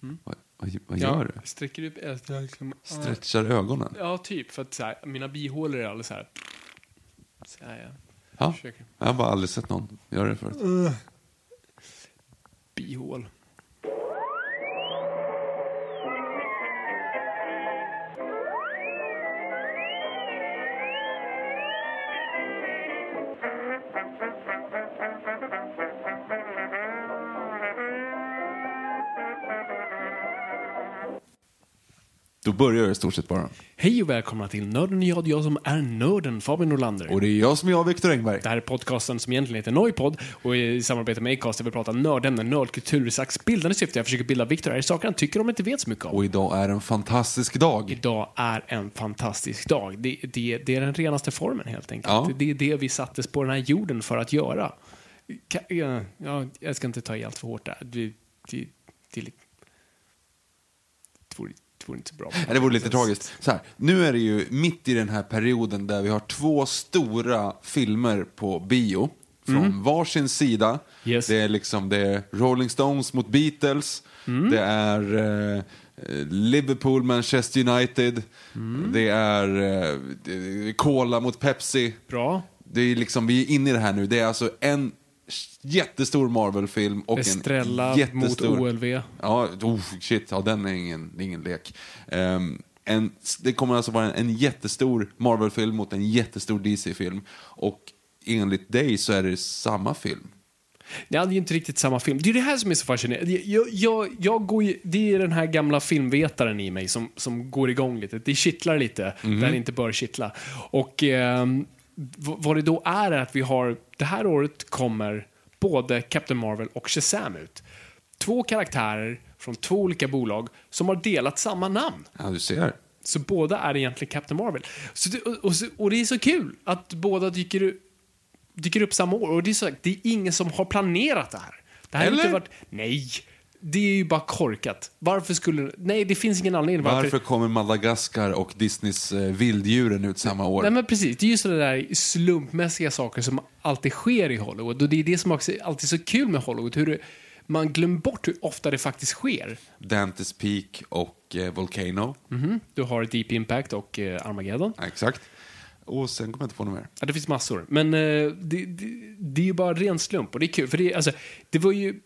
Vad, vad, vad gör du? Sträcker upp liksom, Stretchar ögonen? Ja, typ. För att så här, mina bihålor är alldeles så här. Så här ja. Ja. Försöker. Jag har bara aldrig sett någon göra det förut. Bihål. Då börjar jag i stort sett bara. Hej och välkomna till Nörden jag, jag som är nörden, Fabian Nordlander. Och det är jag som är jag, Viktor Engberg. Det här är podcasten som egentligen heter Noipod och i samarbete med Acast där vi pratar nördämnen, nördkultur i slags bildande syfte. Jag försöker bilda Viktor här i saker han tycker om inte vet så mycket om. Och idag är en fantastisk dag. Idag är en fantastisk dag. Det, det, det är den renaste formen helt enkelt. Ja. Det är det vi sattes på den här jorden för att göra. Ja, ja, jag ska inte ta i allt för hårt där. Det, det, det, det, vore, det vore inte bra. Ja, det vore lite tragiskt. Så här, nu är det ju mitt i den här perioden där vi har två stora filmer på bio. Från varsin sida. Yes. Det är liksom det är Rolling Stones mot Beatles. Det är eh, Liverpool, Manchester United. Det är eh, Cola mot Pepsi. Bra. Det är liksom, vi är inne i det här nu. Det är alltså en jättestor Marvel-film och Estrella en jättestor... mot OLV. Ja, oh, shit, ja, den är ingen, det är ingen lek. Ehm, en, det kommer alltså vara en, en jättestor Marvel-film mot en jättestor DC-film. Och enligt dig så är det samma film. Ja, det är inte riktigt samma film. Det är det här som är så fascinerande. Jag, jag, jag går ju, det är den här gamla filmvetaren i mig som, som går igång lite. Det kittlar lite där det inte bör kittla. Och v- vad det då är är att vi har, det här året kommer både Captain Marvel och Shazam ut. Två karaktärer från två olika bolag som har delat samma namn. Ja, du ser. Så båda är egentligen Captain Marvel. Så och, och, och det är så kul att båda dyker, dyker upp samma år. Och det är, så, det är ingen som har planerat det här. Det här har Eller? inte varit... Nej! Det är ju bara korkat. Varför skulle... Nej, det finns ingen anledning Varför kommer Madagaskar och Disneys eh, Vilddjuren ut samma år? Nej men precis, det är ju sådana där slumpmässiga saker som alltid sker i Hollywood. Och det är det som också är alltid så kul med Hollywood. Hur det, man glömmer bort hur ofta det faktiskt sker. Dantes Peak och eh, Volcano. Mhm. Du har Deep Impact och eh, Armageddon. Ja, exakt. Och sen kommer jag inte på något mer. Ja, det finns massor. Men eh, det, det, det är ju bara ren slump och det är kul. För det, alltså, det var ju...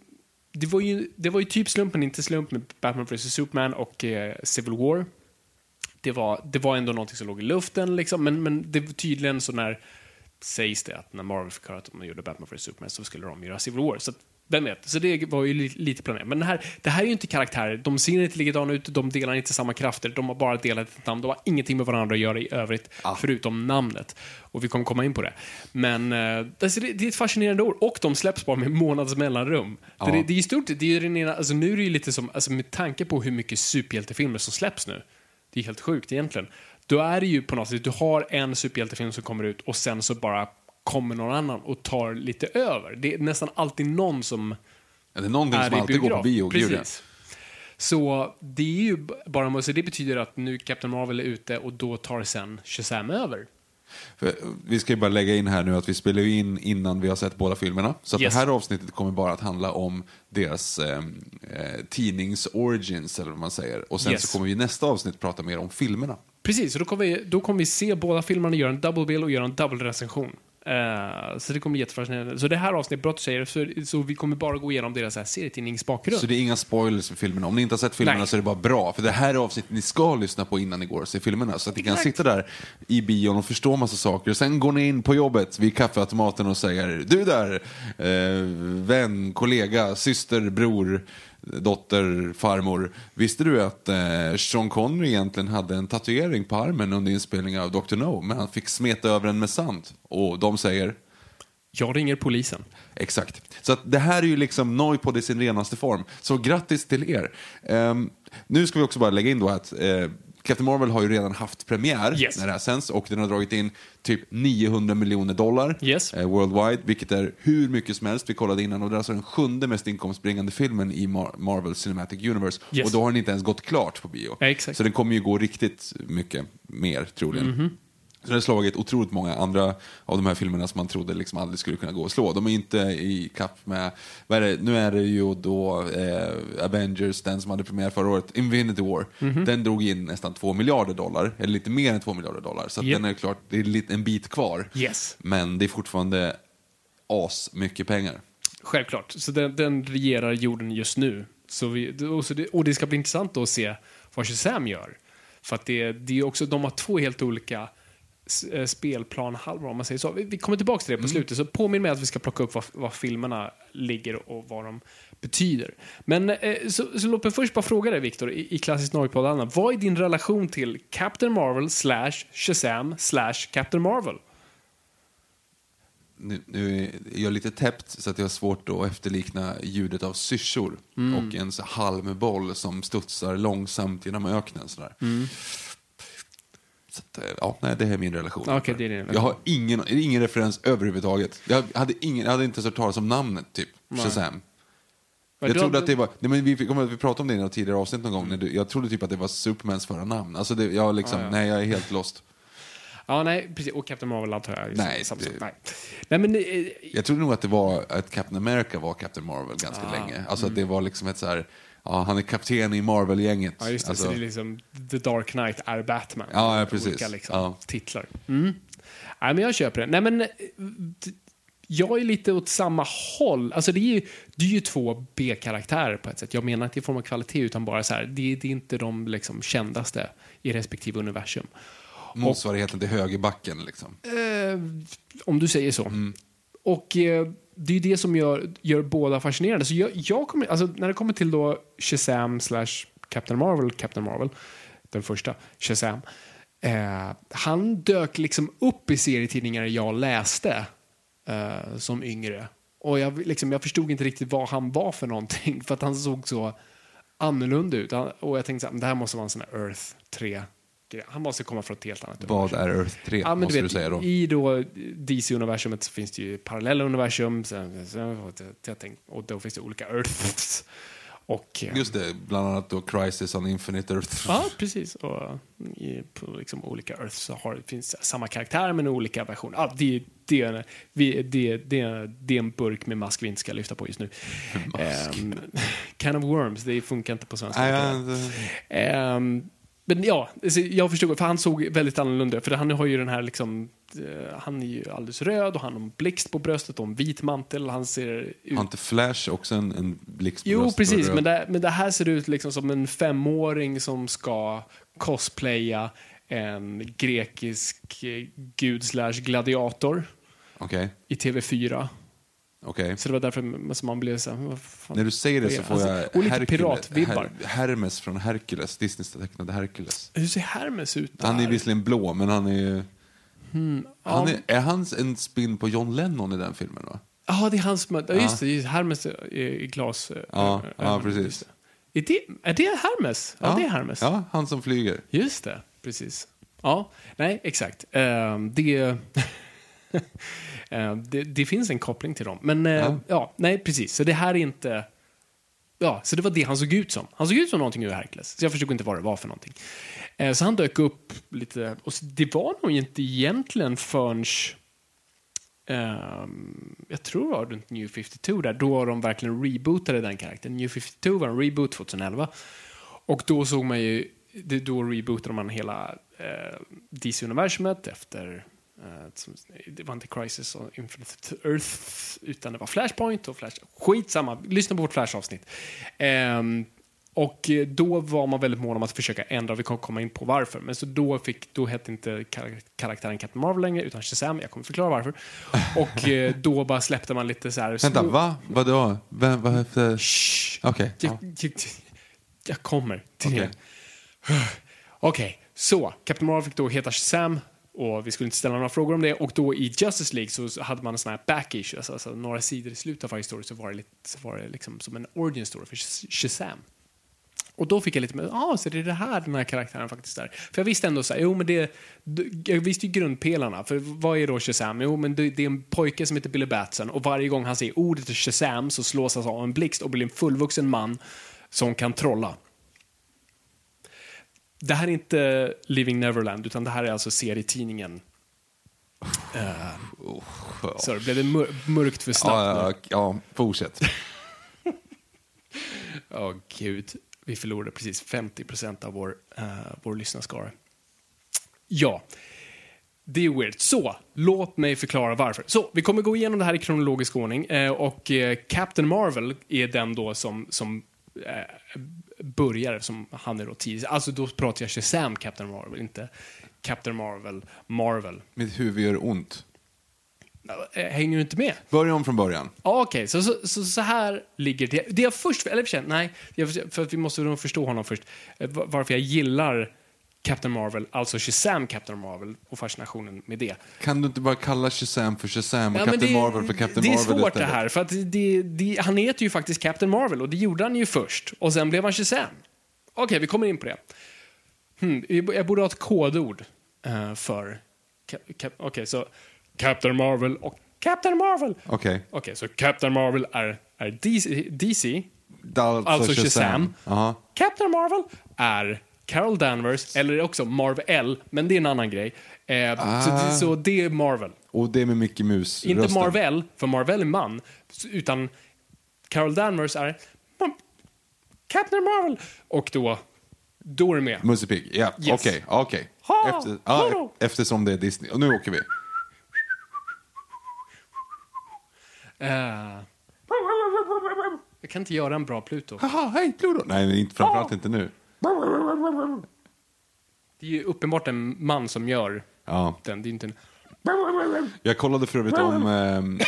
Det var, ju, det var ju typ slumpen, inte slump med Batman vs Superman och eh, Civil War. Det var, det var ändå någonting som låg i luften, liksom, men, men det var tydligen så när sägs det att när Marvel fick höra att de gjorde Batman vs Superman så skulle de göra Civil War. Så att, vem vet? Så det var ju li, lite planerat. Men det här, det här är ju inte karaktärer. De ser inte likadana ut, de delar inte samma krafter, de har bara delat ett namn. De har ingenting med varandra att göra i övrigt, förutom namnet. Och vi kommer komma in på det. Men eh, alltså, det, det är ett fascinerande år. Och de släpps bara med månads mellanrum. Det, det, det är i stort det är ju den ena, alltså, nu är det ju lite som, alltså, med tanke på hur mycket superhjältefilmer som släpps nu. Det är helt sjukt egentligen. Då är det ju på något sätt, du har en superhjältefilm som kommer ut och sen så bara kommer någon annan och tar lite över. Det är nästan alltid någon som Ja, det är någonting är som alltid går på bio. Precis. Så det är ju bara, så det betyder att nu Captain Marvel är ute och då tar sen Shazam över. För, eh, vi ska ju bara lägga in här nu att vi spelar in innan vi har sett båda filmerna. Så Yes. det här avsnittet kommer bara att handla om deras eh, eh, tidnings-origins, eller vad man säger. Och sen Yes. så kommer vi i nästa avsnitt prata mer om filmerna. Precis, så då kommer vi, då kommer vi se båda filmerna, göra en double bill och göra en double recension. Eh, så det kommer bli jättefascinerande. Så det här avsnittet, du säger, så, så vi kommer bara gå igenom deras här serietidningsbakgrund. Så det är inga spoilers för filmerna. Om ni inte har sett filmerna Nej. så är det bara bra. För det här är avsnittet ni ska lyssna på innan ni går och ser filmerna. Så att ni kan Exakt. sitta där i bion och förstå massa saker. Och sen går ni in på jobbet vid kaffeautomaten och säger Du där, eh, vän, kollega, syster, bror, dotter, farmor. Visste du att eh, Sean Connery egentligen hade en tatuering på armen under inspelningen av Dr. No? Men han fick smeta över den med sand. Och de säger Jag ringer polisen. Exakt. Så att det här är ju liksom Noipod i sin renaste form. Så grattis till er. Ehm, nu ska vi också bara lägga in då att eh, Captain Marvel har ju redan haft premiär Yes. när det här sänds och den har dragit in typ 900 miljoner dollar Yes. eh, worldwide, vilket är hur mycket som helst. Vi kollade innan och det är alltså den sjunde mest inkomstbringande filmen i Mar- Marvel Cinematic Universe. Yes. Och då har den inte ens gått klart på bio. Ja. Så den kommer ju gå riktigt mycket mer troligen. Mhm. Så det har slagit otroligt många andra av de här filmerna som man trodde liksom aldrig skulle kunna gå och slå. De är inte i kapp med, vad är det, nu är det ju då eh, Avengers, den som hade premiär förra året, Infinity War. Mhm. Den drog in nästan två miljarder dollar, eller lite mer än två miljarder dollar. Så att Japp. den är klart, det är en bit kvar. Yes. Men det är fortfarande as mycket pengar. Självklart. Så den, den regerar jorden just nu. Så vi, och, så det, och det ska bli intressant då att se vad Shazam gör. För att det, det är också, de har två helt olika eh, spelplanhalvor om man säger så. Vi, kommer tillbaka till det på slutet, så påminn mig att vi ska plocka upp var, var filmerna ligger och vad de betyder. Men eh, så, så låt mig först bara fråga dig Viktor, i, i klassisk Norrpodd vad är din relation till Captain Marvel slash Shazam slash Captain Marvel? Nu, nu är jag lite täppt så att jag har svårt att efterlikna ljudet av syrsor Mm. och en halmboll som studsar långsamt genom öknen. Sådär. Så att, eh, ja, nej, det här är min relation. Mm. Okej, det är din relation. Jag har ingen, ingen referens överhuvudtaget. Jag hade, ingen, jag hade inte ens hört talas om namnet, typ. Shazam. Jag trodde att det var, nej men vi, kommer, vi pratade om det i något tidigare avsnitt någon gång. När du, jag trodde typ att det var Supermans förra namn. Alltså det, jag liksom, Ja, ja. nej jag är helt lost. Ja, nej, precis. Och Captain Marvel antar jag. Nej, det- nej. nej, men... eh, Jag trodde nog att det var att Captain America var Captain Marvel ganska Ah, länge. Alltså att det var liksom ett så här, ja han är kapten i Marvel-gänget. Ja, just det. alltså, så det är liksom The Dark Knight är Batman. Ja, ja, precis. Olika liksom, Ja. titlar. Mm. Nej, men jag köper det. Nej, men eh, jag är lite åt samma håll. Alltså det är ju, det är ju två B-karaktärer på ett sätt. Jag menar inte i form av kvalitet, utan bara så här, det, det är inte de liksom kändaste i respektive universum. motsvarigheten till högerbacken liksom. Eh, om du säger så. Mm. Och eh, det är ju det som gör, gör båda fascinerande. Så jag, jag kommer, alltså, när det kommer till då Shazam slash Captain Marvel, Captain Marvel, den första, Shazam. Eh, han dök liksom upp i serietidningar jag läste eh, som yngre. Och jag, liksom, jag förstod inte riktigt vad han var för någonting, för att han såg så annorlunda ut. Han, och jag tänkte att det här måste vara en sån här Earth 3 grej. Han måste komma från ett helt annat Vad är Earth 3? Ja, måste du vet, säga då. I då DC-universumet så finns det ju parallella universum, och, då finns det olika Earths. Och, eh, Just det, bland annat då Crisis on Infinite Earth. Ja, precis. Och i, på liksom olika Earths så har, finns samma karaktär men olika versioner. Ja, det, det, det, det, det är en burk med mask vi inte ska lyfta på just nu. Um, can of worms, det funkar inte på svenska. Ehm, men ja, alltså, jag förstod, för han såg väldigt annorlunda. För han har ju den här liksom, eh, han är ju alldeles röd och han har en blixt på bröstet och en vit mantel. Han ser ut... Har inte Flash också en, en blixt på Jo, bröstet och precis, men det, men det här ser ut liksom som en femåring som ska cosplaya en grekisk eh, gud slash gladiator Okej, i TV4. Okej. Så det var därför som man blev så här? När du säger det så får alltså, jag och lite piratvibbar. Her Hermes från Hercules, Disneys tecknade Hercules. Hur ser Hermes ut där? Han är visserligen blå, men han är. Hmm, Han är, är han en spin på John Lennon i den filmen? Va? Ja, det är hans... Ja, just det. Hermes i, glas. eh, Ja, ö- ja, ögon, precis. det. Är det, är det Hermes? Ja, det är Hermes. Ja, han som flyger. Just det, precis. Ja, nej, exakt. Ehm, det, det... Det finns en koppling till dem. Men eh, ja. Ja. nej, precis. Så det här är inte... Ja, så det var det han såg ut som. Han såg ut som någonting ur Hercules. Så jag förstod inte vad det var för någonting. Eh, så han dök upp lite... Och det var nog inte egentligen förrän... ehm, jag tror det var runt New 52 där, då de verkligen rebootade den karaktären. New 52 var en reboot 2011. Och då såg man ju, då rebootade man hela eh, DC-universumet efter Eh, det var inte Crisis on Infinite Earth, utan det var Flashpoint och Flash. Skitsamma, lyssna på vårt Flash-avsnitt. Ehm, och eh, då var man väldigt mån om att försöka ändra, vi kommer komma in på varför. Men så då, fick, då hette inte kar- karaktären Captain Marvel längre, utan Shazam. Jag kommer förklara varför. Och eh, då bara släppte man lite så här... Vänta, va? Vadå? Vem, vad hette... Shh. Okej. Jag, ja. jag, jag kommer till Okej. det. Okej, så Captain Marvel fick då heta Shazam och vi skulle inte ställa några frågor om det och då i Justice League så hade man en sån här back issue, alltså, alltså några sidor i slutet av varje story så var det, lite, så var det liksom som en origin story för Shazam. Och då fick jag lite mer, ja, ah, så det är det här den här karaktären faktiskt är. För jag visste ändå så här, jo men det, jag visste ju grundpelarna, för vad är då Shazam? Jo men det, det är en pojke som heter Billy Batson och varje gång han säger ordet Shazam så slås han av en blixt och blir en fullvuxen man som kan trolla. Det här är inte Living Neverland, utan det här är alltså serietidningen. Uh, så blev det mör- mörkt för snabbt? Ja, ja, ja, fortsätt. Åh gud, vi förlorade precis 50 procent av vår, uh, vår lyssnarskara. Ja, det är weird. Så, låt mig förklara varför. Så, vi kommer gå igenom det här i kronologisk ordning eh, och eh, Captain Marvel är den då som, som börjar, som han är då tidigt. Alltså då pratar jag Shazam Captain Marvel, inte Captain Marvel Marvel. Mitt huvud gör ont. Eh, Hänger du inte med? Börja om från början. Ja, Okej, så, så, så, så här ligger det. Det jag först, eller nej, för att vi måste nog förstå honom först. Eh, va- Varför jag gillar Captain Marvel, alltså Shazam Captain Marvel och fascinationen med det. Kan du inte bara kalla Shazam för Shazam och Ja, Captain det, Marvel för Captain det är Marvel svårt det här, för att det, det, han heter ju faktiskt Captain Marvel och det gjorde han ju först. Och sen blev han Shazam. Okej, vi kommer in på det. Hmm, jag borde ha ett kodord eh, för... Okej, så Captain Marvel och Captain Marvel. Okej. Okej, så Captain Marvel är, är DC, DC. Alltså, Alltså Shazam. Jaha. Captain Marvel är Carol Danvers, eller också Marvel, men det är en annan grej. Eh, så, Ah. det- så det är Marvel. Och det med Mickey Mouse Inte rösten. Marvel, för Marvel är man, utan Carol Danvers är Captain Marvel. Och då, då är du med. Musse Pigg, ja. Okej, okej. Eftersom det är Disney. Och nu åker vi. Eh, jag kan inte göra en bra Pluto. Haha, hej Pluto! Nej, inte, framförallt inte nu. Det är ju uppenbart en man som gör Ja. den. Det är inte en... Jag kollade för övrigt om ehm,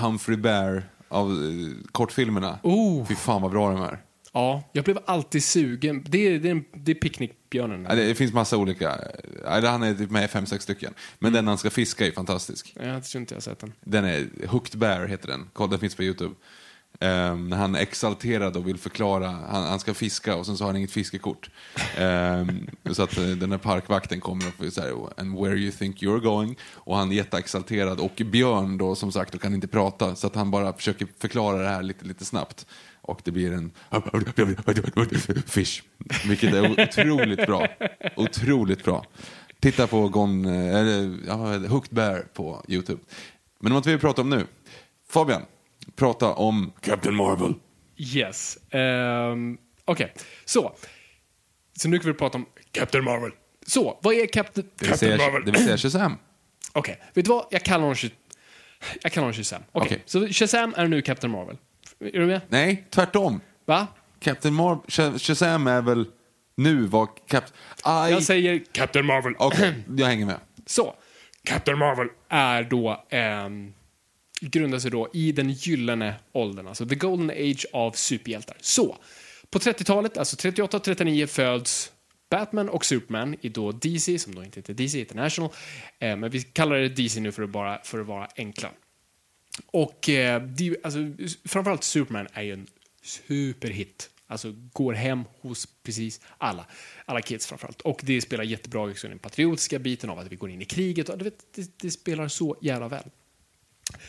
Humphrey Bear av eh, kortfilmerna. Oh. Fy fan vad bra de är. Ja, jag blev alltid sugen. Det är, det är, det är picknickbjörnen. Ja, Det finns massa olika. Han är typ med fem, sex stycken. Men den han ska fiska är fantastisk. Jag tror inte jag har sett den. Den är Hooked Bear heter den. Kolla, den finns på Youtube. Um, han är exalterad och vill förklara, han, han ska fiska och sen så har han inget fiskekort. Um, så att eh, den här parkvakten kommer och säger, oh, and where you think you're going. Och han är jätteexalterad och Björn då som sagt och kan inte prata så att han bara försöker förklara det här lite, lite snabbt. Och det blir en fish. Vilket är otroligt bra. Otroligt bra. Titta på Gone, eh, eller, Hooked Bear på Youtube. Men vad vi pratar om nu. Fabian, prata om Captain Marvel. Yes. Um, Okej, så. Så nu kan vi prata om Captain Marvel. Så, vad är Captain, Captain säga, Marvel? det vill säga Shazam. Okej, vet du vad? Jag kallar honom, jag kallar honom Shazam. Okej, Okej. så Shazam är nu Captain Marvel. Är du med? Nej, tvärtom. Va? Captain Marvel, Sh- Shazam är väl nu vad Cap... Aj. Jag säger Captain Marvel. Okej, jag hänger med. Så, Captain Marvel är då, ehm, grundar sig då i den gyllene åldern, alltså the golden age av superhjältar. Så, på 30-talet, alltså 38-39 föds Batman och Superman i då DC, som då inte heter DC International, eh, men vi kallar det DC nu för att, bara, för att vara enkla. Och eh, det, alltså, framförallt Superman är ju en superhit. Alltså går hem hos precis alla, alla kids framförallt. Och det spelar jättebra också den patriotiska biten av att vi går in i kriget. Och du vet, det, det spelar så jävla väl.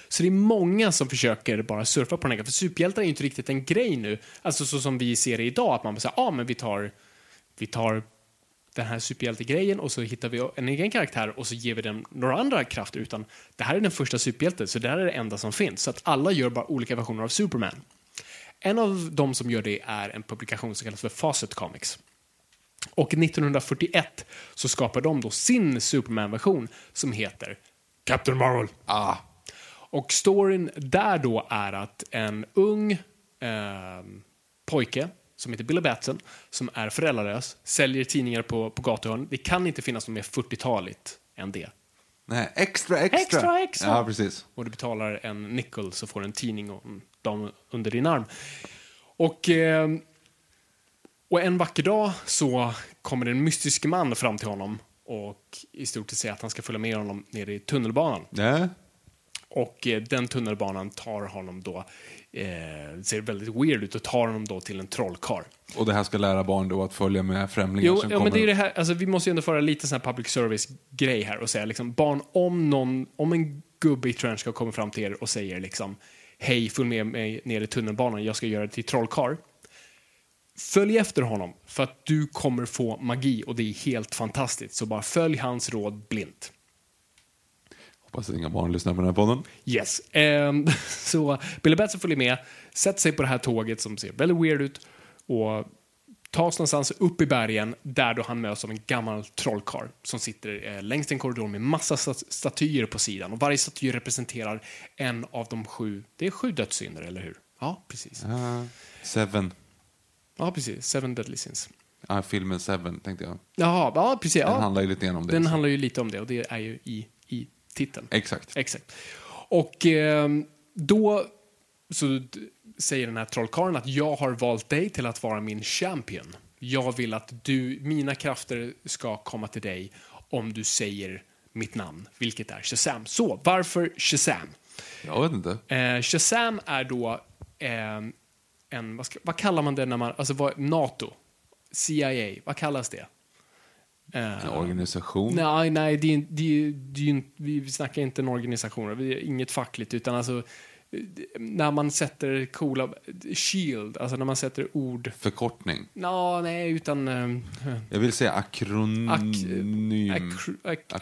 Så det är många som försöker bara surfa på den här, för superhjältar är ju inte riktigt en grej nu. Alltså så som vi ser det idag, att man bara säger, ja ah, men vi tar, vi tar den här superhjältegrejen och så hittar vi en egen karaktär och så ger vi den några andra krafter. Utan det här är den första superhjälten, så det här är det enda som finns. Så att alla gör bara olika versioner av Superman. En av de som gör det är en publikation som kallas för Facet Comics. Och 1941 så skapar de då sin Superman-version som heter Captain Marvel. Ah, och storyn där då är att en ung eh, pojke som heter Billy Batson, som är föräldralös, säljer tidningar på, på gatuhörn. Det kan inte finnas något mer 40-taligt än det. nej, extra, extra. Extra, extra. Ja, precis. Och du betalar en nickel så får du en tidning och en dam under din arm. Och, eh, och en vacker dag så kommer en mystisk man fram till honom och i stort sett säger att han ska följa med honom ner i tunnelbanan. Ja. Och eh, den tunnelbanan tar honom då, eh, ser väldigt weird ut och tar honom då till en trollkarl. Och det här ska lära barn då att följa med främlingar Jo, som ja, kommer. men det är det här, alltså, vi måste ju ändå föra lite sån här public service-grej här och säga liksom, barn, om någon, om en gubbe i trenchcoat kommer fram till er och säger liksom, hej, följ med mig ner i tunnelbanan, jag ska göra det till trollkarl. Följ efter honom, för att du kommer få magi och det är helt fantastiskt. Så bara följ hans råd blint. Hoppas inga barn lyssnar på den här podden. Yes. Ehm, så Billy Batson följer med, sätter sig på det här tåget som ser väldigt weird ut och tas någonstans upp i bergen där då han möts av en gammal trollkarl som sitter eh, längst i en korridor med massa stat- statyer på sidan och varje staty representerar en av de sju, det är sju dödssynder, eller hur? Ja, precis. Ah, Seven. Ja, precis. Seven Deadly Sins. Ja, filmen Seven tänkte jag. Jaha, ja, precis. Den Ja. handlar ju lite grann om det. Den så. handlar ju lite om det och det är ju i titeln. Exakt. Exakt. Och eh, då så säger den här trollkarlen att jag har valt dig till att vara min champion. Jag vill att du, mina krafter ska komma till dig om du säger mitt namn, vilket är Shazam. Så, varför Shazam? Jag vet inte. Eh, Shazam är då eh, en, vad, ska, vad kallar man det när man, alltså vad, NATO, CIA, vad kallas det? Eh, En organisation. Nej, nej, det är, det är, det är, vi snackar inte en organisation, vi är inget fackligt, utan alltså när man sätter coola, shield, alltså när man sätter ord, Förkortning. Nå, nej, utan... eh, Jag vill säga akronym. Akr- ak- ak-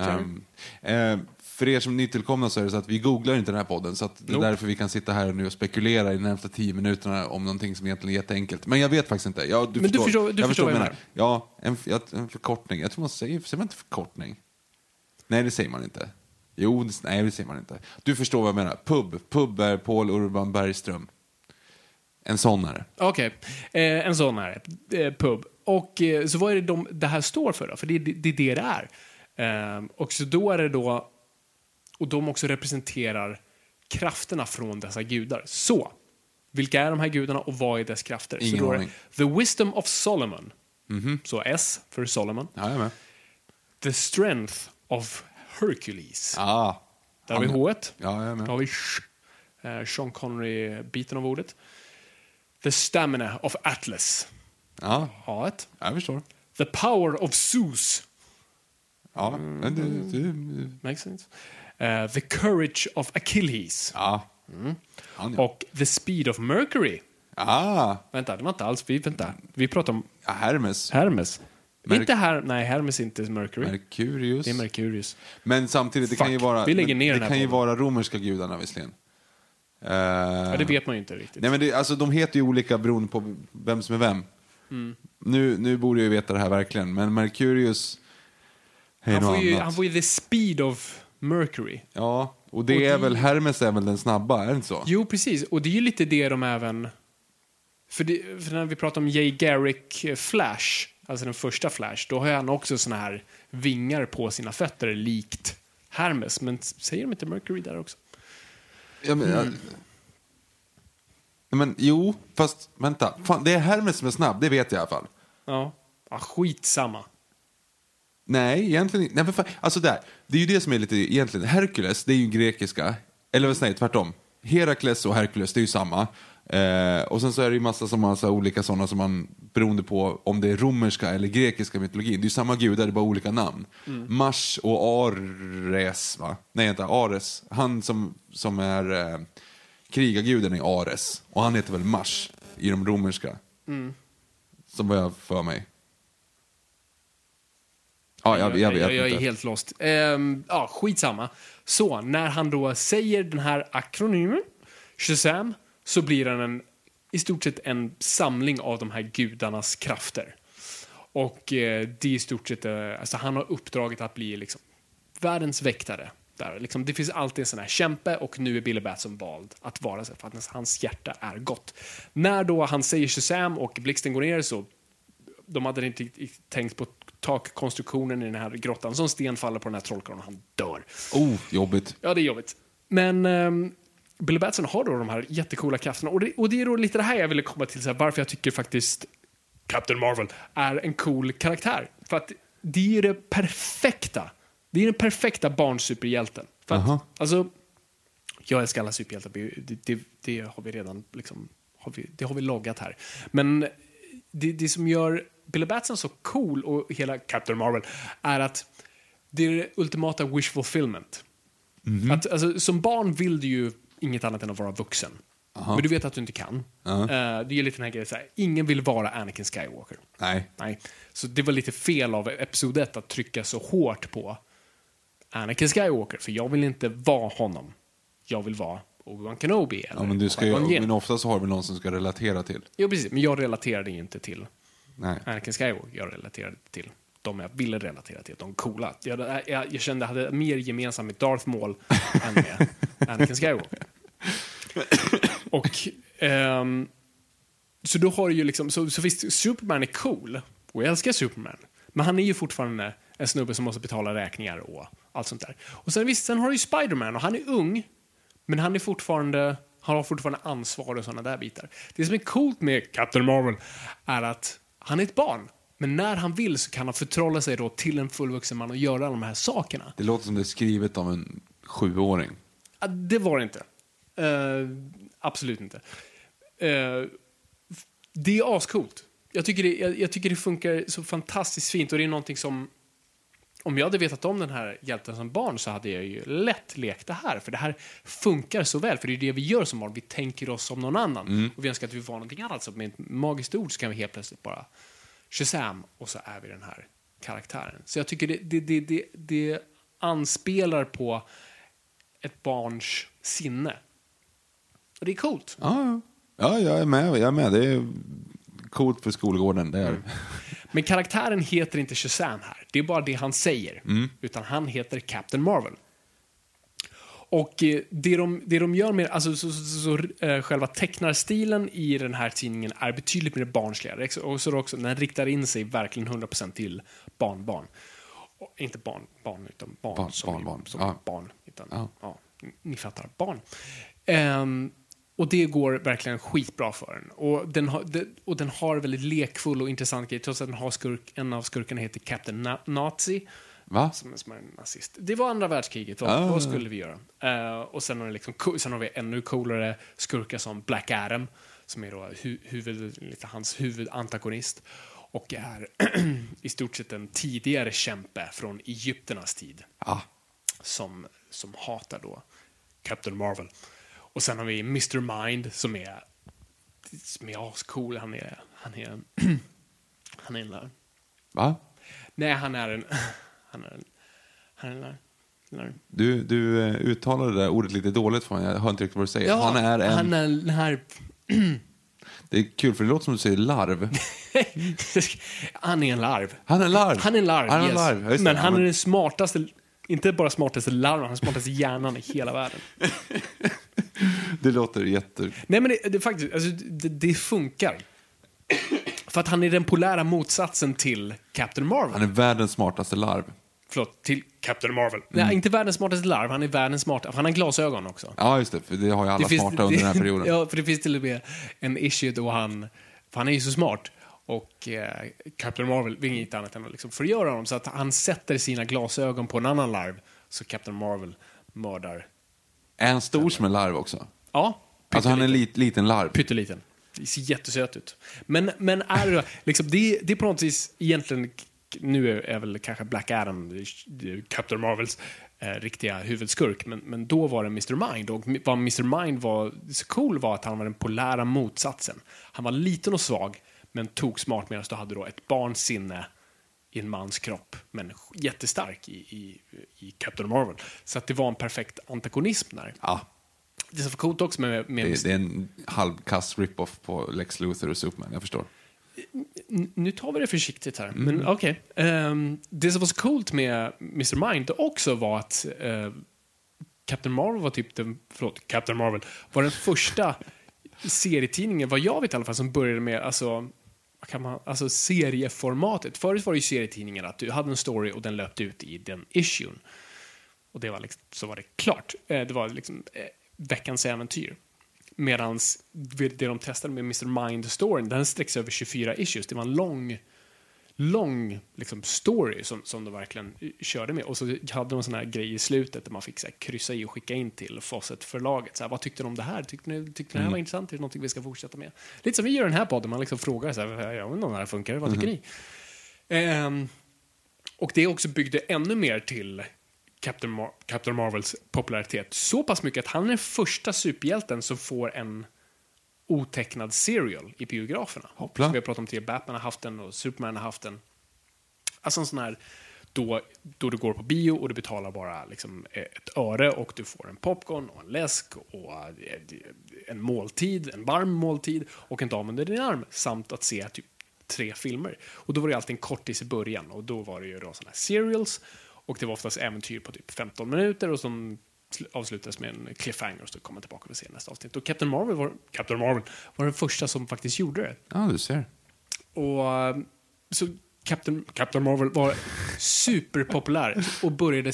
Akronym. För er som är nytillkomna så är det så att vi googlar inte den här podden så det är Nope. därför vi kan sitta här nu och spekulera i de närmsta tio minuterna om någonting som egentligen är jätteenkelt. Men jag vet faktiskt inte. Ja, du Men du förstår- du jag förstår vad jag menar. Ja, en, en förkortning. Jag tror man säger, säger man inte förkortning? Nej, det säger man inte. Jo, det, nej, det säger man inte. Du förstår vad jag menar. Pub. Pub är Paul Urban Bergström. En sån är det. Okej, eh, en sån här eh, pub. Och eh, så vad är det de, det här står för då? För det, är- det, det är det det är. Eh, och så då är det då, och de också representerar krafterna från dessa gudar. Så, vilka är de här gudarna och vad är dess krafter? Ingen så aning. det The Wisdom of Solomon. Så S för Solomon. Ja. The Strength of Hercules. Ah, Där har vi H. Ja, jag har vi sh, eh, Sean Connery-biten av ordet. The Stamina of Atlas. Ja, A. jag förstår. The Power of Zeus. Ja, men det, det, Makes sense. Eh, the Courage of Achilles. ja. Han, ja. Och The Speed of Mercury. Ah, Vänta, det var inte alls... Vi, vänta. vi pratar om ja, Hermes. Hermes. Merk- inte här, nej, Hermes är inte Mercury. Merkurius. det är Mercurius. Men samtidigt, det kan ju Fuck, vara, vi lägger ner det här kan ju vara romerska gudarna visserligen. Uh, Ja, det vet man ju inte riktigt. Nej, men det, alltså, de heter ju olika beroende på vem som är vem. Mm. Nu, nu borde jag ju veta det här verkligen, men Merkurius är han, får ju, annat. han får ju The Speed of Mercury. Ja, och det Och är det- väl, Hermes är väl den snabba, är det inte så? Jo, precis. Och det är ju lite det de även... För, det, för när vi pratar om Jay Garrick eh, Flash, alltså den första Flash, då har han också såna här vingar på sina fötter likt Hermes. Men säger de inte Mercury där också? Ja, men, ja. men jo, fast vänta. Fan, det är Hermes som är snabb, det vet jag i alla fall. Ja. ja skitsamma. Nej, egentligen. Nej, men fan, alltså där, det är ju det som är lite, egentligen, Herkules, det är ju grekiska. Eller säger tvärtom. Herakles och Herkules, det är ju samma. Eh, och sen så är det ju massa, som massa olika sådana som man, beroende på om det är romerska eller grekiska mytologin, det är ju samma gudar, det är bara olika namn. Mars och Ares, va? Nej, inte Ares. Han som, som är eh, krigarguden är Ares. Och han heter väl Mars i de romerska. Som vad jag för mig. Ja, jag, jag vet jag, jag är helt lost. Ehm, ja, skitsamma. Så, när han då säger den här akronymen, Shazam, så blir den en, i stort sett en samling av de här gudarnas krafter. Och eh, det är i stort sett, eh, alltså han har uppdraget att bli liksom världens väktare. Där, liksom, det finns alltid en sån här kämpe och nu är Billy Batson vald att vara så för att hans hjärta är gott. När då han säger Shazam och blixten går ner så de hade inte tänkt på takkonstruktionen i den här grottan. Så en sten faller på den här trollkarlen och han dör. Oh, jobbigt. Ja, det är jobbigt. Men um, Billy Batson har då de här jättekola krafterna. Och det, och det är då lite det här jag ville komma till, så här, varför jag tycker faktiskt Captain Marvel är en cool karaktär. För att det är det perfekta. Det är den perfekta barnsuperhjälten. För att, alltså, jag älskar alla superhjältar. Det, det, det har vi redan liksom, har vi, det har vi loggat här. Men det, det som gör Billy Batson så cool och hela Captain Marvel är att det är det ultimata wish fulfillment. Mm -hmm. att, alltså, som barn vill du ju inget annat än att vara vuxen. Aha. Men du vet att du inte kan. Uh -huh. uh, det är lite den här grejen, så här, ingen vill vara Anakin Skywalker. Nej. Nej. Så det var lite fel av Episod 1 att trycka så hårt på Anakin Skywalker, för jag vill inte vara honom. Jag vill vara Obi-Wan Kenobi. Eller ja, men, du ska ju, men ofta så har vi någon som ska relatera till. Jo, precis. Men jag relaterade inte till Nej. Anakin Skywalker. Jag relaterade till de jag ville relatera till, de coola. Jag, jag, jag kände att jag hade mer gemensamt med Darth Maul än med Anakin Skywalker. Och, um, så då har du ju liksom, så, så visst, Superman är cool, och jag älskar Superman, men han är ju fortfarande en snubbe som måste betala räkningar och allt sånt där. Och sen visst, sen har du ju Spiderman och han är ung, men han är fortfarande, han har fortfarande ansvar och sådana där bitar. Det som är coolt med Captain Marvel är att han är ett barn. Men när han vill så kan han förtrolla sig då till en fullvuxen man och göra alla de här sakerna. Det låter som det är skrivet av en sjuåring. Det var det inte. Uh, absolut inte. Uh, det är ascoolt. Jag tycker det, jag, jag, tycker det funkar så fantastiskt fint och det är någonting som om jag hade vetat om den här hjälten som barn så hade jag ju lätt lekt det här. För det här funkar så väl, för det är det vi gör som barn. Vi tänker oss som någon annan. Mm. Och vi önskar att vi var någonting annat. Så med ett magiskt ord så kan vi helt plötsligt bara Shazam och så är vi den här karaktären. Så jag tycker det, det, det, det, det anspelar på ett barns sinne. Och det är coolt. Ja, ja jag är med. Jag är med. Det är coolt för skolgården. Det är. Mm. Men karaktären heter inte Shazam här. Det är bara det han säger. Mm. Utan han heter Captain Marvel. Och eh, det, de, det de gör med, alltså så, så, så, äh, själva tecknarstilen i den här tidningen är betydligt mer barnsligare. Och så också, den riktar in sig verkligen 100% till barnbarn. Och, inte barn, barn, utan barn. Barn, som barn, barn. Som ja. barn utan, ja. ja. ni fattar, barn. Um, och det går verkligen skitbra för den. Och den har, och den har väldigt lekfull och intressant grej, trots att den har skurk, en av skurkarna heter Captain Na Nazi. Va? Som, som är en nazist. Det var andra världskriget, vad, ah. vad skulle vi göra? Uh, och sen har, liksom, sen har vi ännu coolare skurkar som Black Adam, som är då hu huvud, lite hans huvudantagonist. Och är i stort sett en tidigare kämpe från Egypternas tid. Ah. Som, som hatar då Captain Marvel. Och sen har vi Mr. Mind som är, som är ascool. Han är, han är, han är en Va? Nej, han är en, han är en, han är en Du, du eh, uttalade det där ordet lite dåligt för mig. Jag hör inte riktigt vad du säger. Ja, han är en... Han är den här... Det är kul för det låter som du säger larv. han är en larv. Han är en larv? Han är en larv, han är yes. larv. Men han är den smartaste, inte bara smartaste larven, han är smartaste hjärnan i hela världen. det låter jätte... Nej, men det, det faktiskt, alltså, det, det, funkar. För att han är den polära motsatsen till Captain Marvel. Han är världens smartaste larv. Förlåt, till Captain Marvel. Mm. Nej, inte världens smartaste larv, han är världens smartaste. Han har glasögon också. Ja, just det. För det har ju alla det smarta finns, under den här perioden. ja, för det finns till och med en issue då han... För han är ju så smart. Och eh, Captain Marvel vill inget annat än att liksom förgöra honom. Så att han sätter sina glasögon på en annan larv. Så Captain Marvel mördar är han stor som en larv också? Ja. Alltså han är en lit, liten larv? Pytteliten. Det ser jättesöt ut. Men, men är det, liksom, det, det är på något vis egentligen, nu är, är väl kanske Black Adam, Captain Marvels eh, riktiga huvudskurk, men, men då var det Mr. Mind. Och vad Mr. Mind var så cool var att han var den polära motsatsen. Han var liten och svag, men tog smart medan du hade då ett barns sinne i en mans kropp, men jättestark i, i, i Captain Marvel. Så att det var en perfekt antagonism där. Ja. Det är så coolt också med... med det, det, är en halvkass rip-off på Lex Luthor och Superman, jag förstår. nu tar vi det försiktigt här. Mm. Men okej. Ehm, det som var så coolt med Mr. Mind också var att eh, Captain Marvel var typ den, förlåt, Captain Marvel var den första serietidningen, vad jag vet i alla fall, som började med alltså, vad kan man, alltså serieformatet. Förut var det ju serietidningar att du hade en story och den löpte ut i den issuen. Och det var liksom, så var det klart. Eh, det var liksom eh, veckans äventyr. Medan det de testade med Mr. Mind-storyn, den sträcks över 24 issues. Det var en lång, lång liksom, story som, som de verkligen körde med. Och så hade de sån här grej i slutet där man fick så här, kryssa i och skicka in till Fawcett-förlaget. Så här, vad tyckte de om det här? Tyckte ni, tyckte ni det här var intressant? Är det någonting vi ska fortsätta med? Lite som vi gör den här podden, man liksom frågar så här, jag vet inte om det här funkar, vad tycker ni? Ehm, och det också byggde ännu mer till Captain, Mar- Captain Marvels popularitet. Så pass mycket att han är den första superhjälten som får en otecknad serial i biograferna. Hoppla. Som vi har pratat om tidigare. Batman har haft den och Superman har haft den. Alltså en sån här då, då du går på bio och du betalar bara liksom ett öre och du får en popcorn och en läsk och eh, en måltid, en varm måltid och en dam under din arm samt att se typ tre filmer. Och då var det alltid en kortis i början och då var det ju då såna här serials och det var oftast äventyr på typ 15 minuter och som sl- avslutades med en cliffhanger och så kom man tillbaka och se nästa avsnitt. Och Captain Marvel var, Captain Marvel var den första som faktiskt gjorde det. Ja, du ser. Och eh, så Captain, Captain Marvel var superpopulär och började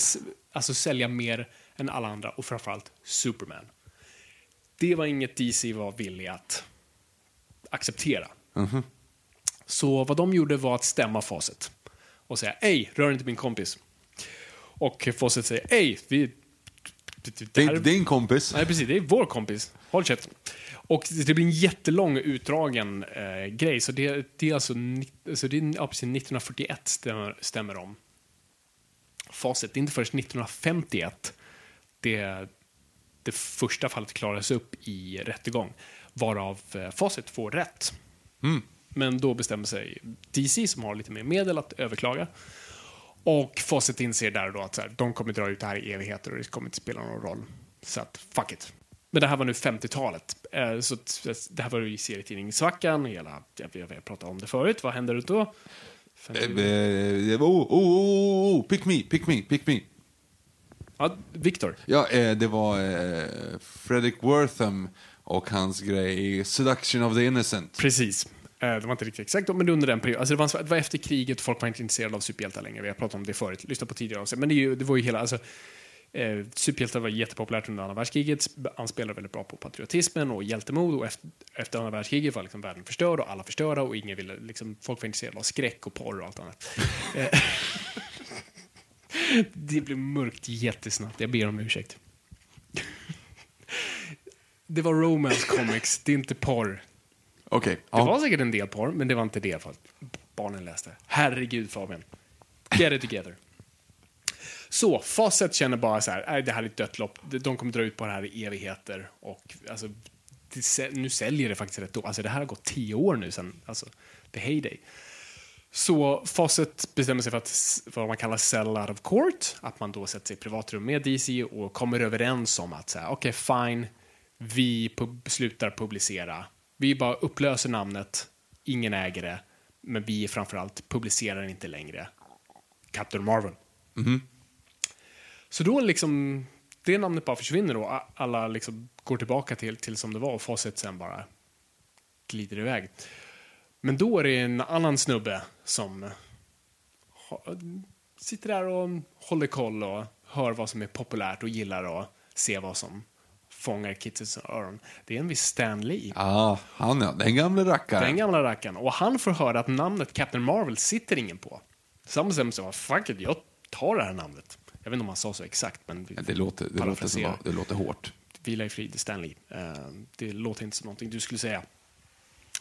alltså sälja mer än alla andra och framförallt Superman. Det var inget DC var villiga att acceptera. Så vad de gjorde var att stämma Fawcett och säga ej, rör inte min kompis. Och Fawcett säger ej, vi... Det, är inte din kompis. Nej, precis. Det är vår kompis. Håll käften. Och det blir en jättelång utdragen eh, grej. Så det, det är alltså, alltså det är, ja, precis, 1941 stämmer, stämmer om. Facit, det är inte först 1951 det, det första fallet klarades upp i rättegång. Varav eh, Facit får rätt. Men då bestämmer sig DC, som har lite mer medel, att överklaga. Och Fawcett inser där och då att så här, de kommer dra ut det här i evigheter och det kommer inte spela någon roll. Så att, fuck it. Men det här var nu 50-talet. Eh, Så att, det här var ju serietidningssvackan, hela, jag, jag, jag pratade om det förut, vad hände då? Eh, 50 eh, Oh, oh, oh, oh, pick me, pick me, pick me. Ja, Victor. Ja, eh, det var eh, Fredrik Wortham och hans grej Seduction of the Innocent. Precis. Eh, det var inte riktigt exakt, men under den perioden. Alltså det, var, det var efter kriget, folk var inte intresserade av superhjältar längre. Vi har pratat om det förut, lyssnat på tidigare avsnitt. Men det, ju, det var ju hela, alltså, eh, superhjältar var jättepopulärt under andra världskriget, Han spelade väldigt bra på patriotismen och hjältemod. Och efter, efter andra världskriget var liksom världen förstörd och alla förstörda och ingen ville, liksom, folk var intresserade av skräck och porr och allt annat. Eh, det blev mörkt jättesnabbt, jag ber om ursäkt. Det var romance comics, det är inte porr. Okej, Det ja. var säkert en del porr, men det var inte det barnen läste. Herregud Fabian. Get it together. Så, Fawcett känner bara så här, "Nej, det här är ett dött lopp. De kommer dra ut på det här i evigheter. Och alltså, nu säljer det faktiskt rätt då. Alltså det här har gått tio år nu sen, alltså, the heyday. Så Fawcett bestämmer sig för att vad man kallar sell out of court. Att man då sätter sig i privatrum med DC och kommer överens om att säga, okej fine, vi pub- slutar publicera. Vi bara upplöser namnet, ingen äger det, men vi framförallt publicerar inte längre Captain Marvel. Så då liksom, det namnet bara försvinner. A- Alla liksom går tillbaka till, till som det var och Fawcett sen bara glider iväg. Men då är det en annan snubbe som ha, sitter där och håller koll och hör vad som är populärt och gillar och ser vad som fångar kidsens öron. Det är en viss Stan Lee. Ja, han ja, den gamle rackaren. Den gamla rackaren. Och han får höra att namnet Captain Marvel sitter ingen på. Så han bestämmer sig fuck it, jag tar det här namnet. Jag vet inte om han sa så exakt, men Ja, Det låter, det, låter som, det låter hårt. Vila i frid, Stanley. Eh, det låter inte som någonting du skulle säga.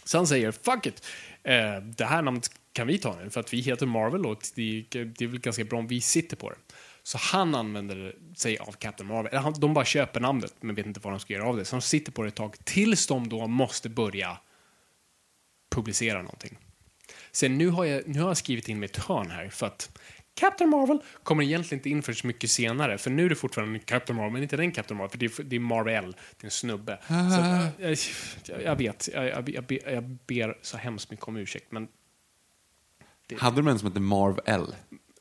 Så han säger, fuck it. Eh, det här namnet kan vi ta nu, för att vi heter Marvel och det, det är väl ganska bra om vi sitter på det. Så han använder sig av Captain Marvel. Han- De bara köper namnet, men vet inte vad de ska göra av det. Så de sitter på det ett tag, tills de då måste börja publicera någonting. Sen nu har jag, nu har jag skrivit in mitt hörn här, för att Captain Marvel kommer egentligen inte in för så mycket senare, för nu är det fortfarande Captain Marvel, men inte den Captain Marvel, för det är, det är Marvel, det är en snubbe. Så, jag, jag, jag vet, jag, jag, jag, ber, jag ber så hemskt mycket om ursäkt, men Det- Hade de en som hette Marv L?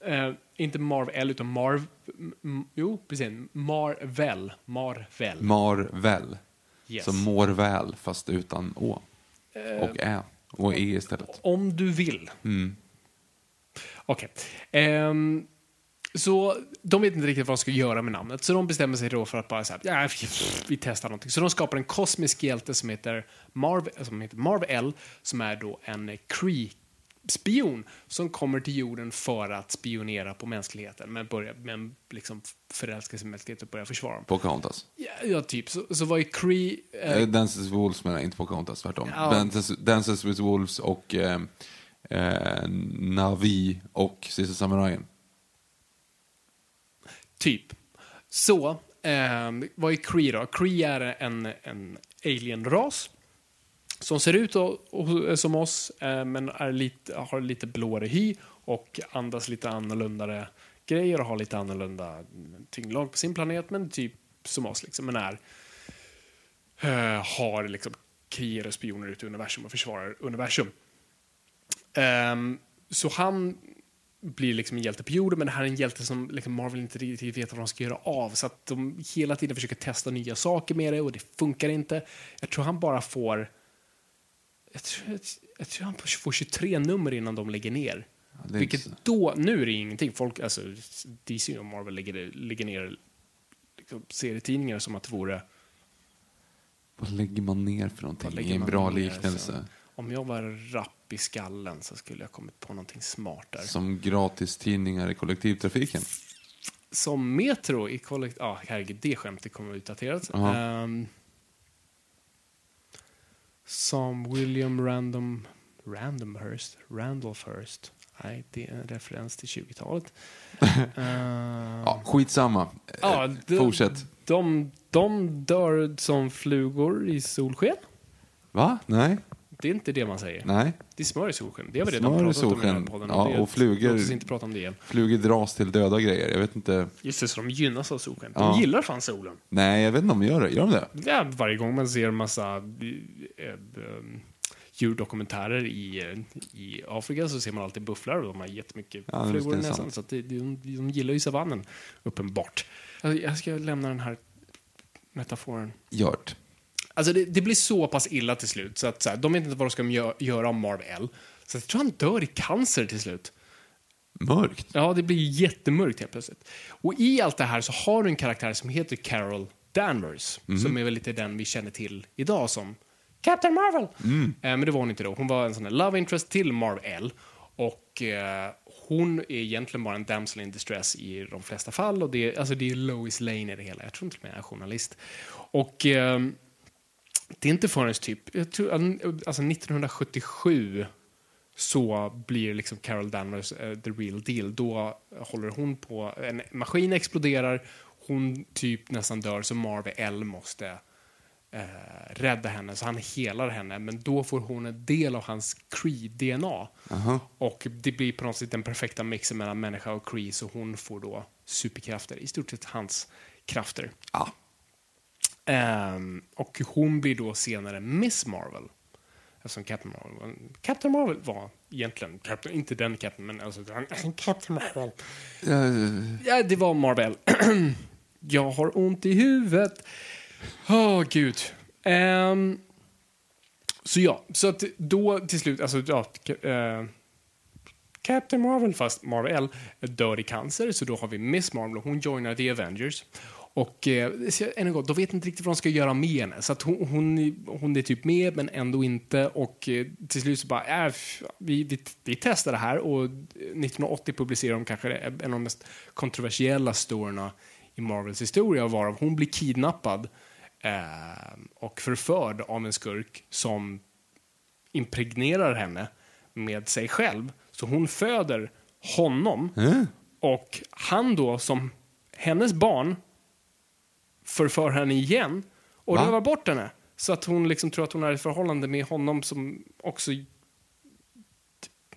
Eh, inte Marvel, utan Marv... m- jo, precis. Marvel. Marvel. Marvel. Yes. Som mår väl, fast utan Å. Eh, Och Ä. Och E istället. Om du vill. Mm. Okej. Ehm, så de vet inte riktigt vad de ska göra med namnet, så de bestämmer sig då för att bara så här, ja, vi testar någonting. Så de skapar en kosmisk hjälte som heter Marv, som heter Marv L, som är då en Kree-spion som kommer till jorden för att spionera på mänskligheten, men, börja, men liksom förälska sig i mänskligheten och börja försvara dem. Pocahontas. Ja, ja typ. Så, så var ju Kree... Eh, Eh, Dances with Wolves menar jag, inte Pocahontas, tvärtom. Ja. Dances, Dances with Wolves och eh, eh, Navi och Sista Samurajen. Typ. Så, ehm, vad är Kree då? Kree är en, en alien-ras som ser ut och, och, som oss, eh, men är lite, har lite blåare hy och andas lite annorlunda grejer och har lite annorlunda tyngdlag på sin planet, men typ som oss, liksom, men är eh, har liksom krigare och spioner ute i universum och försvarar universum. Ehm, så han blir liksom en hjälte på jorden, men det här är en hjälte som liksom Marvel inte riktigt vet vad de ska göra av. Så att de hela tiden försöker testa nya saker med det och det funkar inte. Jag tror han bara får... Jag tror, jag, tror han får 23 nummer innan de lägger ner. det är Vilket då, nu är det ingenting. Folk, alltså DC och Marvel lägger, lägger ner liksom, serietidningar som att det vore... Vad lägger man ner för någonting? lägger I en bra liknelse. så- Om jag var rapp i skallen så skulle jag kommit på någonting smart där. Som gratistidningar i kollektivtrafiken. Som Metro i kollekt... Ja, herregud, det skämtet kommer utdaterat. Ja. Ehm, som William Random... Randomhurst? Randolphurst? Nej, det är en referens till 20-talet. Ehm, Ja, skitsamma. ja, Eh, de- Fortsätt. De, de dör som flugor i solsken. Va? Nej? Det är inte det man säger. Nej. Det är smör i solsken. Det har vi redan pratat om i den här podden. Ja, det, och flugor- oss inte prata om det igen. Flugor dras till döda grejer. Jag vet inte. Just det, så de gynnas av solsken. De Ja. gillar fan solen. Nej, jag vet inte om de gör det. Gör de det? Ja, varje gång man ser en massa eh, eh, djurdokumentärer i, eh, i Afrika så ser man alltid bufflar och de har jättemycket Ja, flugor i det, näsan. Så det, de, de gillar ju savannen, uppenbart. Jag ska lämna den här metaforen. Gjort. Alltså det, det blir så pass illa till slut så att så här, de vet inte vad de ska gö- göra av Marv L. Så jag tror han dör i cancer till slut. Mörkt. Ja, det blir jättemörkt helt plötsligt. Och i allt det här så har du en karaktär som heter Carol Danvers, som är väl lite den vi känner till idag som Captain Marvel. Eh, men det var hon inte då. Hon var en sån här love interest till Marv L. Och eh, hon är egentligen bara en damsel in distress i de flesta fall. Och det, är- alltså det är Lois Lane i det hela. Jag tror inte hon är journalist. Och ehm, det är inte förrän typ, jag tror, alltså 1977 så blir liksom Carol Danvers eh, the real deal. Då håller hon på, en maskin exploderar, hon typ nästan dör, så Marvel L måste eh, rädda henne, så han helar henne, men då får hon en del av hans Cree-DNA. Och det blir på något sätt den perfekta mixen mellan människa och Cree, så hon får då superkrafter, i stort sett hans krafter. Ja. Ehm, och hon blir då senare Miss Marvel. Eftersom Captain Marvel, Captain Marvel var egentligen, Captain, inte den Captain, men alltså, han- Captain Marvel. Ja, det var Marvel. Jag har ont i huvudet. Åh, gud. Ehm, så ja, så att då till slut, alltså ja, eh, Captain Marvel, fast Marvel, dör i cancer, så då har vi Miss Marvel och hon joinar The Avengers. Och eh, än en gång, de vet inte riktigt vad de ska göra med henne. Så att hon, hon, hon är typ med, men ändå inte. Och eh, till slut så bara, äh, vi, vi, vi testar det här. Och 1980 publicerar de kanske en av de mest kontroversiella storyna i Marvels historia, varav hon blir kidnappad eh, och förförd av en skurk som impregnerar henne med sig själv. Så hon föder honom och han då som hennes barn förför henne igen och Va? rövar bort henne. Så att hon liksom tror att hon har ett förhållande med honom som också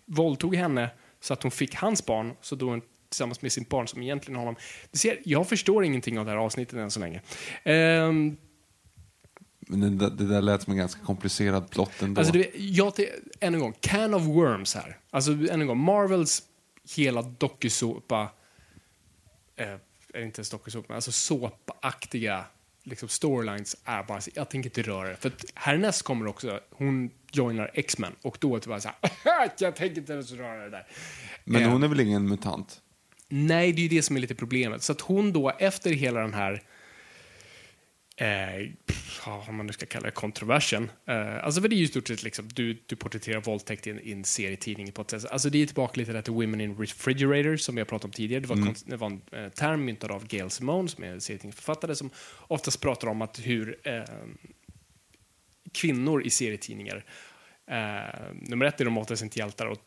våldtog henne så att hon fick hans barn, så då tillsammans med sin barn som egentligen har honom. Du ser, jag förstår ingenting av det här avsnittet än så länge. Ehm, Men det, där- det där lät som en ganska komplicerad plott ändå. Alltså, det, jag, än en gång, can of worms här. Alltså, än en gång, Marvels hela dokusåpa, eh, är inte men alltså såpaktiga liksom storylines är bara, så- jag tänker inte röra det. För att härnäst kommer också, hon joinar X-Men och då är det bara så här, jag tänker inte ens röra det där. Men Eh, hon är väl ingen mutant? Nej, det är ju det som är lite problemet. Så att hon då, efter hela den här Eh, vad man nu ska kalla det, kontroversen. Eh, alltså för det är ju i stort sett liksom, du, du porträtterar våldtäkt i en, i en serietidning på ett sätt. Alltså det är tillbaka lite där till Women in Refrigerators som har pratat om tidigare. Det var, Mm. det var en eh, term myntad av Gail Simone som är en serietidningsförfattare som oftast pratar om att hur eh, kvinnor i serietidningar, eh, nummer ett är de oftast inte hjältar och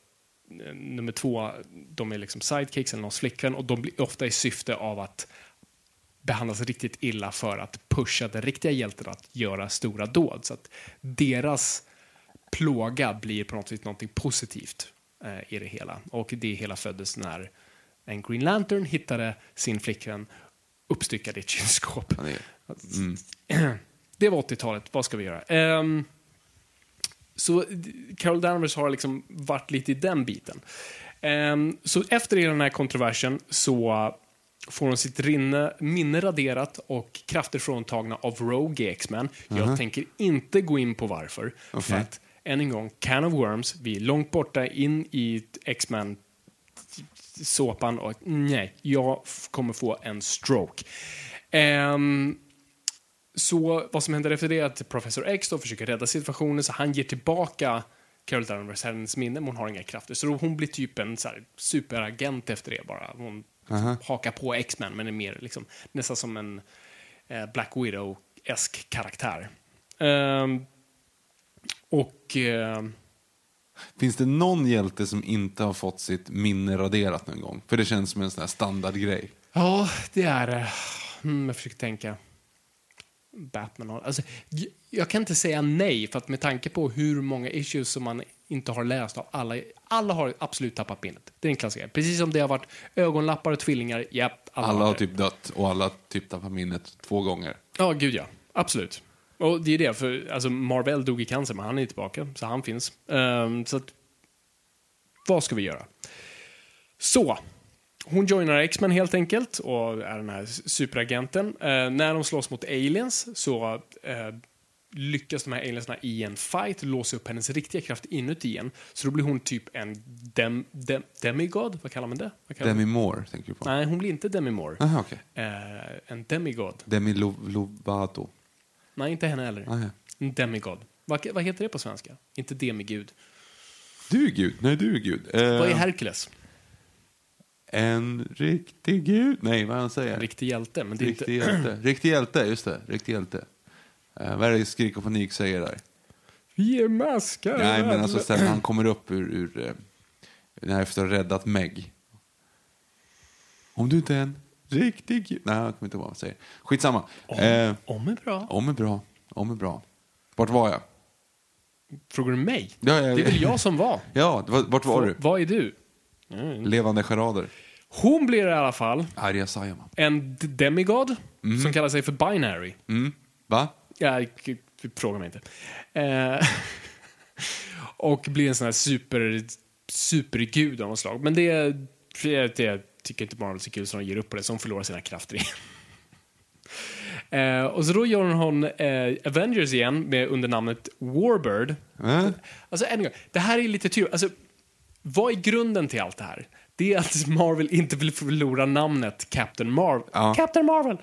eh, nummer två, de är liksom sidekicks eller någons flickvän och de blir ofta i syfte av att behandlas riktigt illa för att pusha den riktiga hjälten att göra stora dåd. Så att deras plåga blir på något sätt något positivt eh, i det hela. Och det hela föddes när en Green Lantern hittade sin flickvän uppstyckad i ett kylskåp. Ja, det var 80-talet, vad ska vi göra? Ehm, så Carol Danvers har liksom varit lite i den biten. Ehm, så efter hela den här kontroversen så får hon sitt rinne, minne raderat och krafter fråntagna av Rogue i X-Men. Jag tänker inte gå in på varför. För Okej. att, än en gång, Can of Worms, vi är långt borta in i X-Men såpan och nej, jag kommer få en stroke. Ehm, så vad som händer efter det är att Professor X då försöker rädda situationen så han ger tillbaka Carol Danvers hennes minne, men hon har inga krafter. Så hon blir typ en så superagent efter det bara. Hon hakar på X-Men, men är mer liksom, nästan som en eh, Black Widow-esk karaktär. Ehm, och... ehm, Finns det någon hjälte som inte har fått sitt minne raderat någon gång? För det känns som en sån här standardgrej. Ja, det är det. Mm, jag försöker tänka. Batman har... Alltså, jag kan inte säga nej, för att med tanke på hur många issues som man inte har läst av alla... Alla har absolut tappat minnet. Det är en klassiker. Precis som det har varit ögonlappar och tvillingar. Japp, alla, Alla har typ dött och alla typ tappat minnet två gånger. Ja, gud ja. Absolut. Och det är det, för alltså, Marvel dog i cancer, men han är tillbaka, så han finns. Ehm, så att, vad ska vi göra? Så, hon joinar X-Men helt enkelt och är den här superagenten. Eh, när de slåss mot aliens så eh, lyckas de här aliensna i en fight låsa upp hennes riktiga kraft inuti igen. Så då blir hon typ en dem, dem, demigod, vad kallar man det? Vad kallar? Demi Moore tänker du på? Nej, hon blir inte demimore. Aha, okej. Eh, en demigod. Demi Lo- Lovato. Nej, inte henne heller. Nej. En demigod. Vad, vad heter det på svenska? Inte demigud. Du är gud. Nej, du är gud. Eh, Vad är Hercules? En riktig gud. Nej, vad han säger. En riktig hjälte, men det är Riktig inte... hjälte. Riktig hjälte, just det. Riktig hjälte. Eh, vad är det Skrik och panik säger där? Vi är maskar. Nej, men alltså sen han kommer upp ur, ur eh, när efter att ha räddat Meg. Om du inte är en riktig. Nej, jag kommer inte ihåg vad han säger. Skitsamma. Om, Eh, om är bra. om är bra. Om är bra. Vart var jag? Frågar du mig? Ja, ja, Det är väl jag som var. Ja, var, vart var du? Vad är du? Levande charader. Hon blir i alla fall Arya Saijonmaa. en demigod som kallar sig för binary. Mm. Va? Ja, k- fråga mig inte. Eh, och blir en sån här super, supergud av något slag. Men det, det, det tycker inte Marvel så kul så de ger upp på det, så hon förlorar sina krafter igen. Eh, och så då gör hon eh, Avengers igen med, under namnet Warbird. Äh? Alltså, än en gång, det här är lite tur. Alltså, vad är grunden till allt det här? Det är att Marvel inte vill förlora namnet Captain Marvel. Ja. Captain Marvel!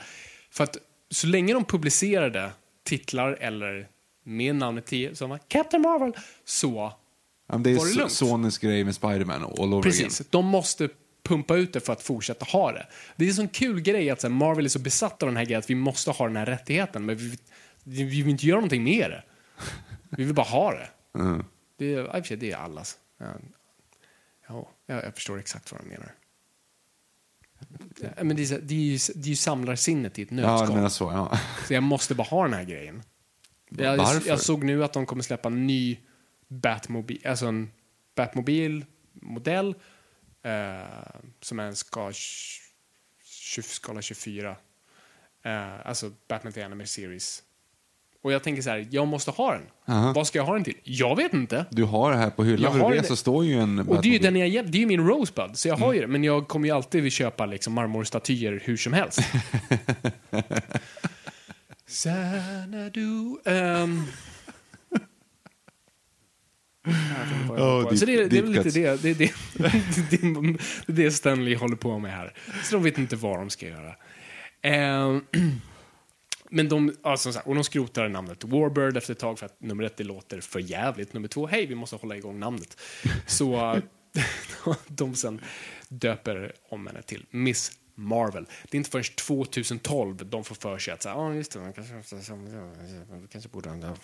För att så länge de publicerade titlar eller med namnet 10 som var Captain Marvel så Ja, det är Var det lugnt? Sonys grej med Spiderman all over Precis, de måste pumpa ut det för att fortsätta ha det. Det är en sån kul grej att så här, Marvel är så besatt av den här grejen att vi måste ha den här rättigheten, men vi, vi vill inte göra någonting med det. Vi vill bara ha det. Mm. Det är, det är allas. Ja, ja, jag, jag förstår exakt vad de menar. Ja, men det, är, så- det, är ju, det är ju samlarsinnet i ett Ja, nötskal. jag menar så. Ja. Så jag måste bara ha den här grejen. Jag, Varför? jag såg nu att de kommer släppa en ny Batmobil, alltså en Batmobil-modell eh, som är en ska, 20, skala 24. Eh, alltså Batman The Anime Series. Och jag tänker så här, jag måste ha den. Aha. Vad ska jag ha den till? Jag vet inte. Du har det här på hyllan Jag har bredvid det. så står ju en Och det är ju, den jag, det är ju min Rosebud, så jag har ju Mm. det. Men jag kommer ju alltid köpa liksom marmorstatyer hur som helst. Xanadu... Um, Oh, så det, är- det är väl lite det, det, det, det, det, Stanley håller på med här. Så de vet inte vad de ska göra. Ehm, men de, alltså, så här, och de skrotar namnet Warbird efter ett tag för att nummer ett, det låter för jävligt. Nummer två, hej, vi måste hålla igång namnet. Så de sen döper om henne till Miss Marvel. Det är inte förrän 2012 de får för sig att så här, "Ja, just det, man kanske, kanske borde ha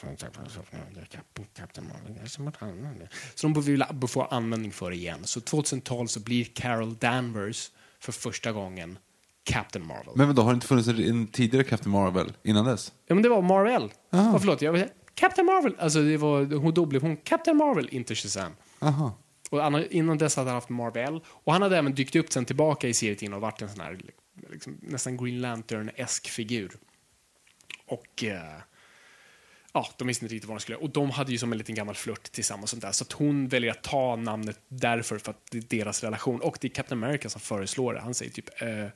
Captain Marvel. kanske borde använda det." Så de vill få användning för det igen. Så 2012 så blir Carol Danvers för första gången Captain Marvel. Men då har det inte funnits en, en tidigare Captain Marvel innan dess? Ja, men det var Marvel. Oh, förlåt, jag vill säga Captain Marvel. Alltså, det var, hon, då blev hon Captain Marvel, inte Shazam. Aha. Och innan dess hade han haft Marvel. Och han hade även dykt upp sen tillbaka i serietidningen och varit en sån här liksom, nästan Green Lantern-esk figur. Och eh, ja, de visste inte riktigt vad de skulle Och de hade ju som en liten gammal flört tillsammans. Sånt där. Så att hon väljer att ta namnet därför, för att det är deras relation. Och det är Captain America som föreslår det. Han säger typ eh,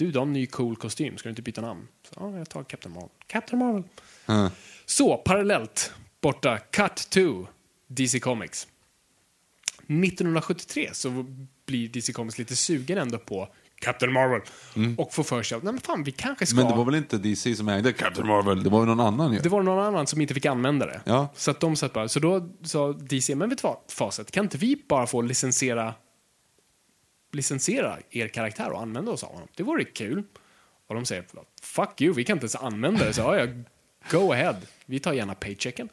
du, du har en ny cool kostym, ska du inte byta namn? Så, ja, jag tar Captain Marvel. Captain Marvel. Ja. Så, parallellt, borta, cut to DC Comics. 1973 så blir DC Comics lite sugen ändå på Captain Marvel och får för sig att nej men fan, vi kanske ska... Men det var väl inte DC som ägde Captain Marvel? Det var väl någon annan ju? Det var någon annan som inte fick använda det. Ja. Så att de satt bara, så då sa DC, men vet du vad, Facet, kan inte vi bara få licensiera licensiera er karaktär och använda oss av honom? Det vore kul. Och de säger, fuck you, vi kan inte ens använda det. Så ja, ja, go ahead, vi tar gärna paychecken.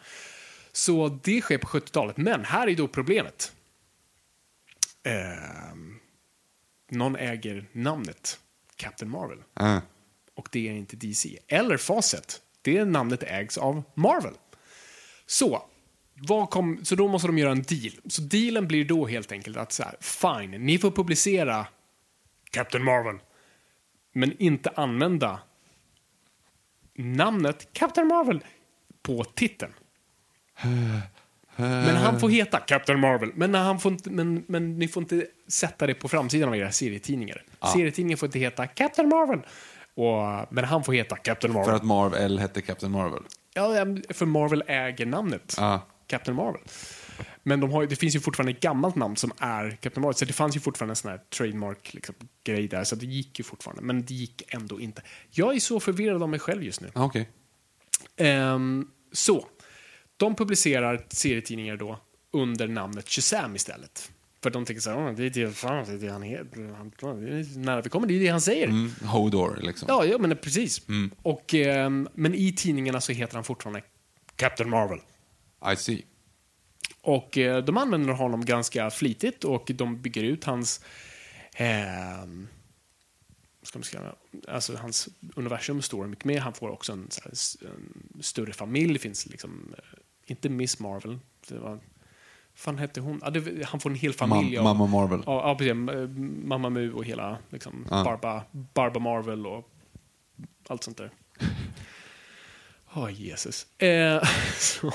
Så det sker på 70-talet, men här är då problemet. Ehm, någon äger namnet Captain Marvel Ja. och det är inte DC. Eller Facet. Det namnet ägs av Marvel. Så, kom, så då måste de göra en deal. Så dealen blir då helt enkelt att så här, fine, ni får publicera Captain Marvel, men inte använda namnet Captain Marvel på titeln. Men han får heta Captain Marvel. Men, när han får inte, men, men ni får inte sätta det på framsidan av era serietidningar. Serietidningen får inte heta Captain Marvel. Och, men han får heta Captain Marvel. För att Marvel hette Captain Marvel? Ja, ja, för Marvel äger namnet. Ja. Captain Marvel. Men de har, det finns ju fortfarande ett gammalt namn som är Captain Marvel. Så det fanns ju fortfarande en sån här trademark liksom, där. Så det gick ju fortfarande. Men det gick ändå inte. Jag är så förvirrad av mig själv just nu. Ah, Okej. Ehm, så, de publicerar serietidningar då under namnet Shazam istället. För de tänker så här, "Åh, det är det, fan, det, är det han heter. Nära vi kommer, det är det han säger. Mm, Hodor, liksom. Ja, ja, men precis. Och, ehm, men i tidningarna så heter han fortfarande Captain Marvel. I see. Och eh, de använder honom ganska flitigt och de bygger ut hans ehm, ska man säga, alltså hans universum står mycket mer. Han får också en, här, en större familj. Det finns liksom, eh, inte Miss Marvel. Det var, fan hette hon? Ja, det, han får en hel familj. Av- Mamma Marvel. Ja, ja precis. Eh, Mamma Mu och hela liksom, Ja. Barba, Barba Marvel och allt sånt där. Åh, Jesus. Eh, så,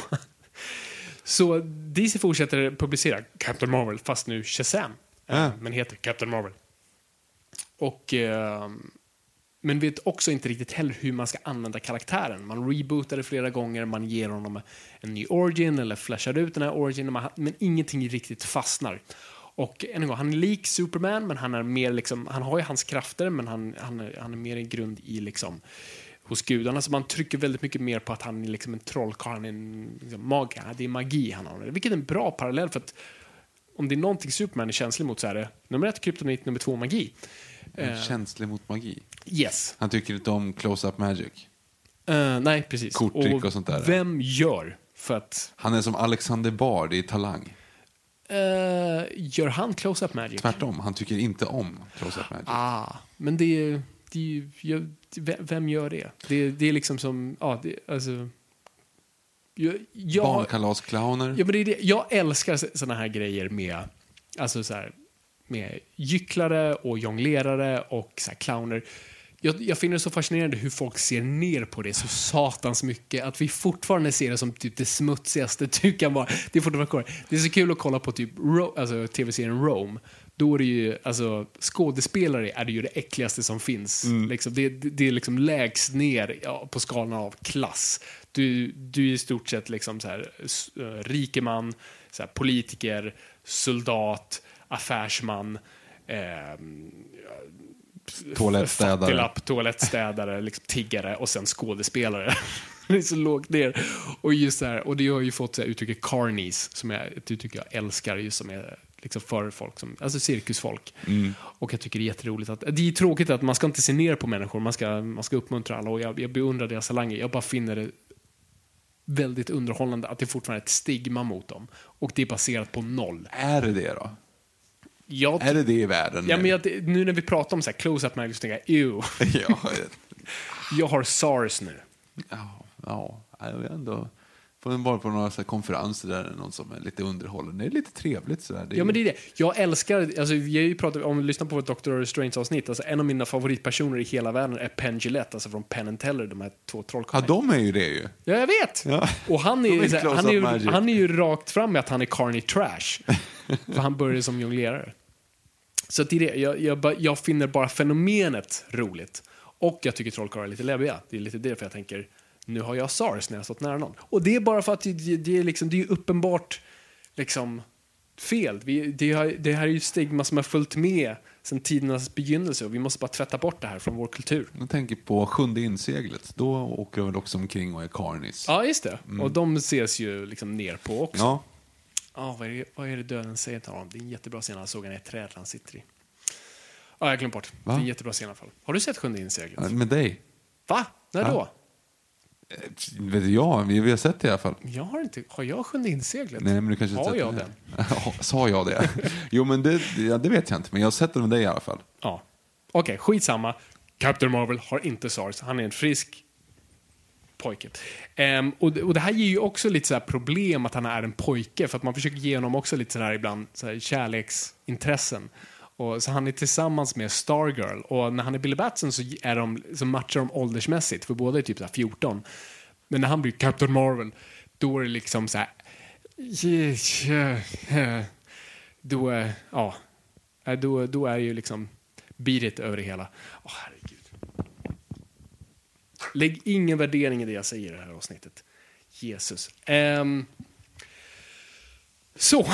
så DC fortsätter publicera Captain Marvel, fast nu Shazam. Ja. Men heter Captain Marvel. Och, eh, men vet också inte riktigt heller hur man ska använda karaktären. Man rebootar det flera gånger, man ger honom en ny origin eller flashar ut den här originen, men- ingenting riktigt fastnar. Och en gång, han är lik Superman, men han är mer liksom, han har ju hans krafter, men han, han, är, han är mer en grund i liksom hos gudarna. Så man trycker väldigt mycket mer på att han är liksom en trollkarl, han är en liksom, mag, det är magi han har. Vilket är en bra parallell för att om det är någonting Superman är känslig mot så är det nummer ett kryptonit, nummer två magi. Eh, Känslig mot magi. yes. Han tycker inte om close-up magic. Eh, nej, precis. Korttrick och sånt där. Vem gör för att... Han är som Alexander Bard i Talang. eh, gör han close-up magic? Tvärtom, han tycker inte om close-up magic. Ah, men det är, det jag- vem- gör det? Det, det är liksom som... Ja, det, alltså... Jag, jag, Barnkalasclowner. ja, men det är det. Jag älskar såna här grejer med... Alltså så här, med gycklare och jonglerare och så här clowner. jag, jag finner det så fascinerande hur folk ser ner på det så satans mycket. Att vi fortfarande ser det som typ det smutsigaste du kan vara. Det är fortfarande kvar. Det är så kul att kolla på typ Ro- alltså, tv-serien Rome. Då är det ju, alltså skådespelare är det ju det äckligaste som finns. Liksom, det, det, är liksom lägst ner ja, på skalan av klass. Du, du är i stort sett liksom så här, eh, rikeman, så här, politiker, soldat, affärsman, ehm, Toalettstädare. Fattiglapp, toalettstädare, liksom tiggare och sen skådespelare. det är så lågt ner. Och just så här, och det har ju fått så här, uttrycket carnies, som är ett uttryck jag älskar, just som är liksom för folk, som, alltså cirkusfolk. Och jag tycker det är jätteroligt att, det är tråkigt att man ska inte se ner på människor, man ska, man ska uppmuntra alla och jag, jag beundrar deras talanger. Jag bara finner det väldigt underhållande att det fortfarande är ett stigma mot dem. Och det är baserat på noll. Är det det då? Jag, Är det det i världen? ja, nu? men jag, nu när vi pratar om så här close-up märken så tänker jag, ew. ja, Jag har SARS nu. ja, ja, jag vet ändå. Vara på några så här konferenser där någon som är lite underhållande. Det är lite trevligt sådär. Det är Ja, men det är det. Jag älskar, alltså, ju pratat om, lyssna på vårt Dr. Strange-avsnitt, alltså, en av mina favoritpersoner i hela världen är Penn Gillette, alltså från Penn and Teller, de här två Ja, trollkarlarna. de är ju det ju. Ja, jag vet! Ja. Och han är, är så här, han, är ju, magic. han är ju rakt fram med att han är Carney Trash. för han började som jonglerare. Så det är det. Jag, jag, jag finner bara fenomenet roligt. Och jag tycker trollkarlar är lite läbbiga. Det är lite därför jag tänker, nu har jag SARS när jag stått nära någon. Och det är bara för att det, det, det är, liksom, det är uppenbart liksom, fel. Vi, det, har, det här är ju stigma som har följt med sedan tidernas begynnelse och vi måste bara tvätta bort det här från vår kultur. Jag tänker på sjunde inseglet. Då åker de väl också omkring och är carnis. Ja, just det. Och de ses ju liksom ner på också. Ja. Ja, vad, är det, vad är det döden säger till honom? Det är en jättebra scen. Han såg han i ett träd han sitter i. Ja, jag glömde bort. Va? Det är en jättebra scen i alla fall. Har du sett Sjunde inseglet? Ja, Med dig? Va? När Ja. då? Vet jag, vi har sett det i alla fall. Jag har inte... Har jag Sjunde inseglet? Nej, men du kanske Har jag den? Sa jag det? Jo, men det, ja, det vet jag inte. Men jag har sett den med dig i alla fall. Ja. Okej, skitsamma. Captain Marvel har inte SARS. Han är en frisk pojke. Ehm, och, det- och det här ger ju också lite så här problem att han är en pojke, för att man försöker ge honom också lite så här ibland så här kärleksintressen. Och, så han är tillsammans med Stargirl och när han är Billy Batson så, är de, så matchar de åldersmässigt, för båda är typ så 14. Men när han blir Captain Marvel, då är det liksom så här... Då, är- ja, eh, då, då är ju liksom beat över det hela. Åh, herregud. Lägg ingen värdering i det jag säger i det här avsnittet. Jesus. Um, så.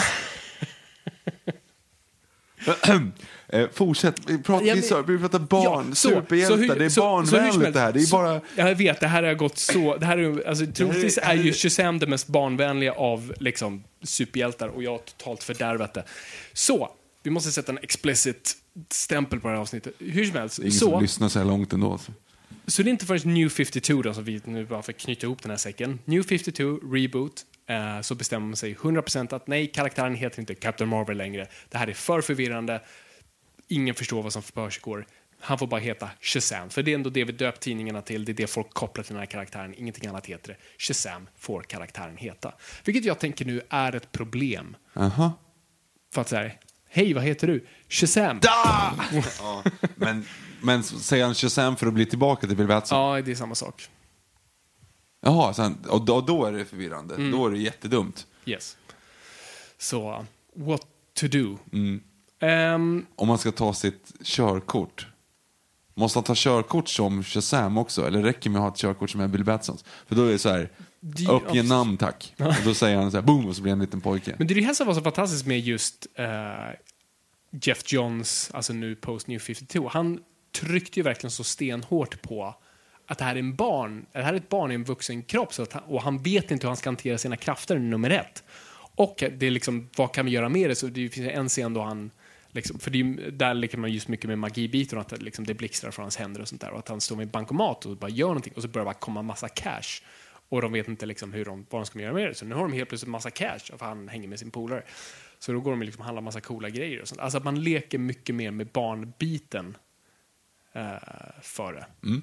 Eh, fortsätt, vi pratar, Ja, men- vi pratar barn, Ja, så- superhjältar, så hur- det är så- så barnvänligt det här. Det är så- bara... Jag vet, det här har gått så... Det här är, alltså, troligtvis är ju Shazam det mest barnvänliga av liksom, superhjältar och jag har totalt fördärvat det. Så, vi måste sätta en explicit stämpel på det här avsnittet. Hur som helst. Det är ingen så, som lyssnar så här långt ändå. Så. Så det är inte förrän New 52 då, som vi nu bara för att knyta ihop den här säcken. New 52, reboot, eh, så bestämmer man sig 100% att nej, karaktären heter inte Captain Marvel längre. Det här är för förvirrande. Ingen förstår vad som försiggår. Han får bara heta Shazam, för det är ändå det vi döpt tidningarna till. Det är det folk kopplar till den här karaktären. Ingenting annat heter det. Shazam får karaktären heta. Vilket jag tänker nu är ett problem. Aha. För att säga, hej, vad heter du? Shazam! ja, men, men säger han Shazam för att bli tillbaka till Bill Batson? Ja, det är samma sak. Jaha, han, och, då, då är det förvirrande. Mm. Då är det jättedumt. Yes. Så, what to do? Mm. Ehm, Om man ska ta sitt körkort. Måste han ta körkort som Shazam också? Eller räcker det med att ha ett körkort som är Bill Batsons? För då är det så här, uppge namn tack. Och då säger han så här, boom, och så blir han en liten pojke. men det är det här som var så fantastiskt med just eh, Jeff Johns, alltså nu post New 52. Han tryckte ju verkligen så stenhårt på att det här är en barn, det här är ett barn i en vuxen kropp så att han, och han vet inte hur han ska hantera sina krafter, nummer ett. Och det är liksom, vad kan vi göra med det? Så det finns en scen då han Liksom, för det är, där leker man just mycket med magibiten och att det, liksom, det blixtrar från hans händer och sånt där. Och att han står med en bankomat och bara gör någonting och så börjar det bara komma massa cash. Och de vet inte liksom hur de, vad de ska göra med det. Så nu har de helt plötsligt massa cash för han hänger med sin polare. Så då går de liksom och handlar massa coola grejer. Och sånt. Alltså att man leker mycket mer med barnbiten eh, för det. Mm.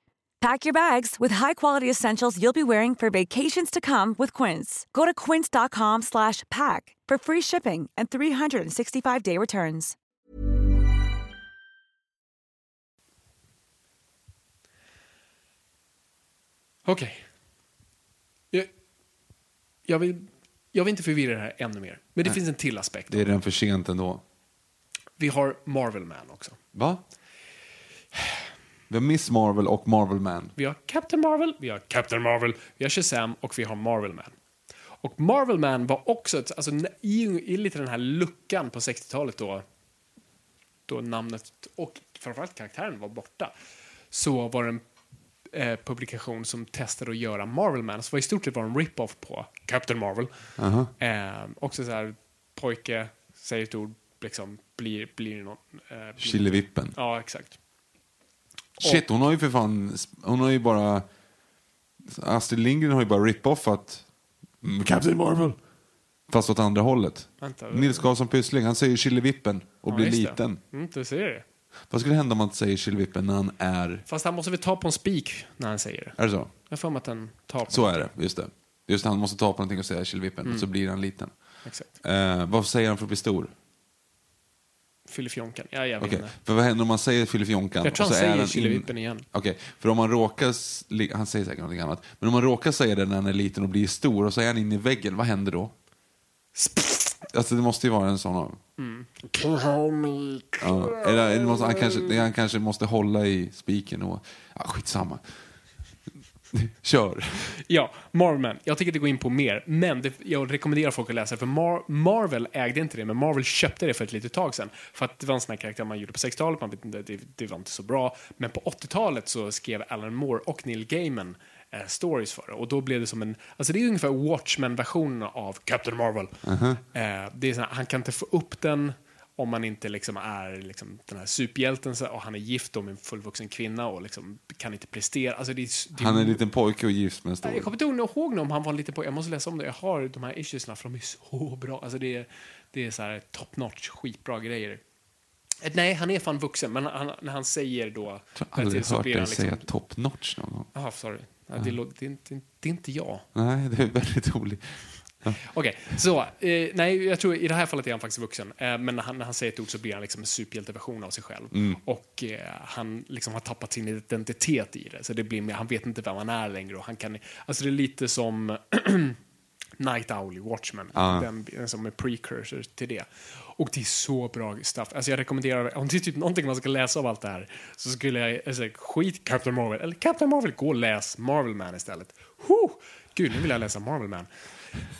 Pack your bags with high-quality essentials you'll be wearing for vacations to come with Quince. Go to quince.com slash pack for free shipping and 365-day returns. Okej. Jag, jag, vill, jag vill inte förvirra det här ännu mer. Men det finns en till aspekt. Det är redan för sent ändå. Vi har Marvel Man också. Va? Vi har Miss Marvel och Marvel Man. Vi har Captain Marvel, vi har Captain Marvel, vi har Shazam och vi har Marvel Man. Och Marvel Man var också, ett, alltså, i, i lite den här luckan på 60-talet då, då namnet och framförallt karaktären var borta, så var det en eh, publikation som testade att göra Marvel Man, som var i stort sett var en rip-off på Captain Marvel. Eh, också så här, pojke säger ett ord, liksom blir, blir någon... Eh, Killevippen. Ja, exakt. Shit, hon har ju för fan, hon har ju bara, Astrid Lindgren har ju bara rip-offat mm, Captain Marvel. Fast åt andra hållet. Vänta, Nils Karlsson Pyssling, han säger Killevippen och Ja, blir just det. liten. Mm, du ser det. Vad skulle hända om man inte säger Killevippen när han är... Fast han måste väl ta på en spik när han säger det. Är det så? Jag mig att den tar på Så är någonting. det, just det. Just det, han måste ta på någonting och säga Killevippen, Mm. och så blir han liten. Exakt. Eh, vad säger han för att bli stor? Filifjonkan. Ja, jag vet inte. för vad händer om man säger Filifjonkan? Jag tror och så han säger Killevippen igen. Okej, för om man råkar, han säger säkert någonting annat, men om man råkar säga det när han är liten och blir stor och så är han inne i väggen, vad händer då? Alltså det måste ju vara en sån av... Ja, eller, eller måste, han, kanske, han kanske måste hålla i spiken och... Ja, skitsamma. Kör. Ja, Marvelman. Jag tänker inte gå in på mer, men det, jag rekommenderar folk att läsa det, för Mar Marvel ägde inte det, men Marvel köpte det för ett litet tag sedan. För att det var en sån här karaktär man gjorde på 60-talet, man vet inte, det, det var inte så bra. Men på 80-talet så skrev Alan Moore och Neil Gaiman eh, stories för det. Och då blev det som en, alltså det är ungefär Watchmen-versionen av Captain Marvel. Eh, det är sån här, han kan inte få upp den om man inte liksom är liksom den här superhjälten och han är gift med en fullvuxen kvinna och liksom kan inte prestera. Alltså det är, det är Han är en liten pojke och gift med en Nej, Jag stor. kommer inte ihåg om han var lite på. Jag måste läsa om det. Jag har de här issuesna för de är så bra. Alltså det är, det är så här top notch, skitbra grejer. Eh, Nej, han är fan vuxen, men han, när han säger då... Jag har aldrig hört dig liksom- säga top notch någon gång. Jaha, sorry. Ja, det, det, är inte- det är inte jag. Nej, det är väldigt roligt. Okej, så eh, nej, jag tror i det här fallet är han faktiskt vuxen. Eh, men när han, när han säger ett ord så blir han liksom en superhjälteversion av sig själv. Och eh, han liksom har tappat sin identitet i det. Så det blir mer, han vet inte vem han är längre. Och han kan, alltså det är lite som Night Owl i Watchmen. Den, den som är precursor till det. Och det är så bra stuff. Alltså jag rekommenderar, om det är typ någonting man ska läsa av allt det här så skulle jag alltså, skit Captain Marvel. Eller Captain Marvel, gå och läs Marvel Man istället. Huh! Gud, nu vill jag läsa Marvel Man.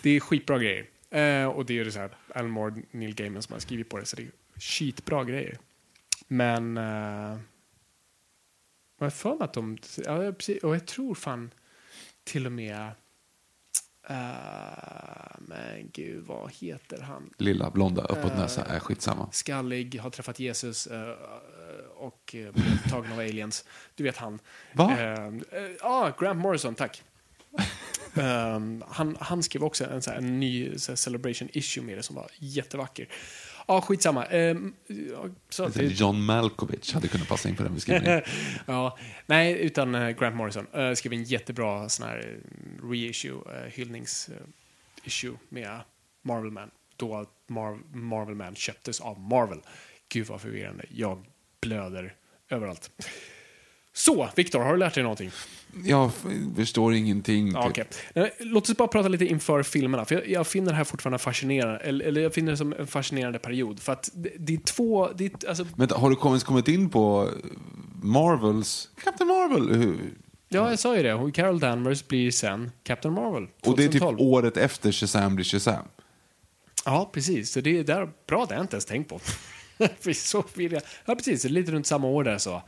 Det är skitbra grejer. Eh, och det är ju så här, Alan Moore Neil Gaiman som har skrivit på det, så det är skitbra grejer. Men... Uh, jag har för mig att de... Ja, precis, och jag tror fan till och med... eh, men gud, vad heter han? Lilla blonda uppåt Eh. näsa är skitsamma. Skallig, har träffat Jesus eh, och blivit tagen av aliens. Du vet han. Va? Ja, Grant Morrison, tack. Han, han skrev också en, så här, en ny så här, celebration issue med det som var jättevacker. Ja, skitsamma. Um, så, John Malkovich hade kunnat passa in på den beskrivningen. ja, nej, utan eh, Grant Morrison uh, skrev en jättebra sån här eh, reissue, uh, hyllnings-issue med Marvel Man. Då Mar- Marvel Man köptes av Marvel. Gud vad förvirrande. Jag blöder överallt. Så, Viktor, har du lärt dig någonting? Jag förstår ingenting. Ja, typ. okej. Eh, Låt oss bara prata lite inför filmerna. För jag, jag finner det här fortfarande fascinerande. Eller, eller jag finner det som en fascinerande period. För att det, det är två... Det är, alltså, Vänta, har du kommit, kommit in på Marvels... Captain Marvel? Hur- ja, jag sa ju det. Carol Danvers blir sen Captain Marvel. Och det är typ 2012. året efter Shazam blir Shazam. Ja, precis. Så det är där, bra, det har jag inte ens tänkt på. För så vill jag. Ja, precis. Det är lite runt samma år där så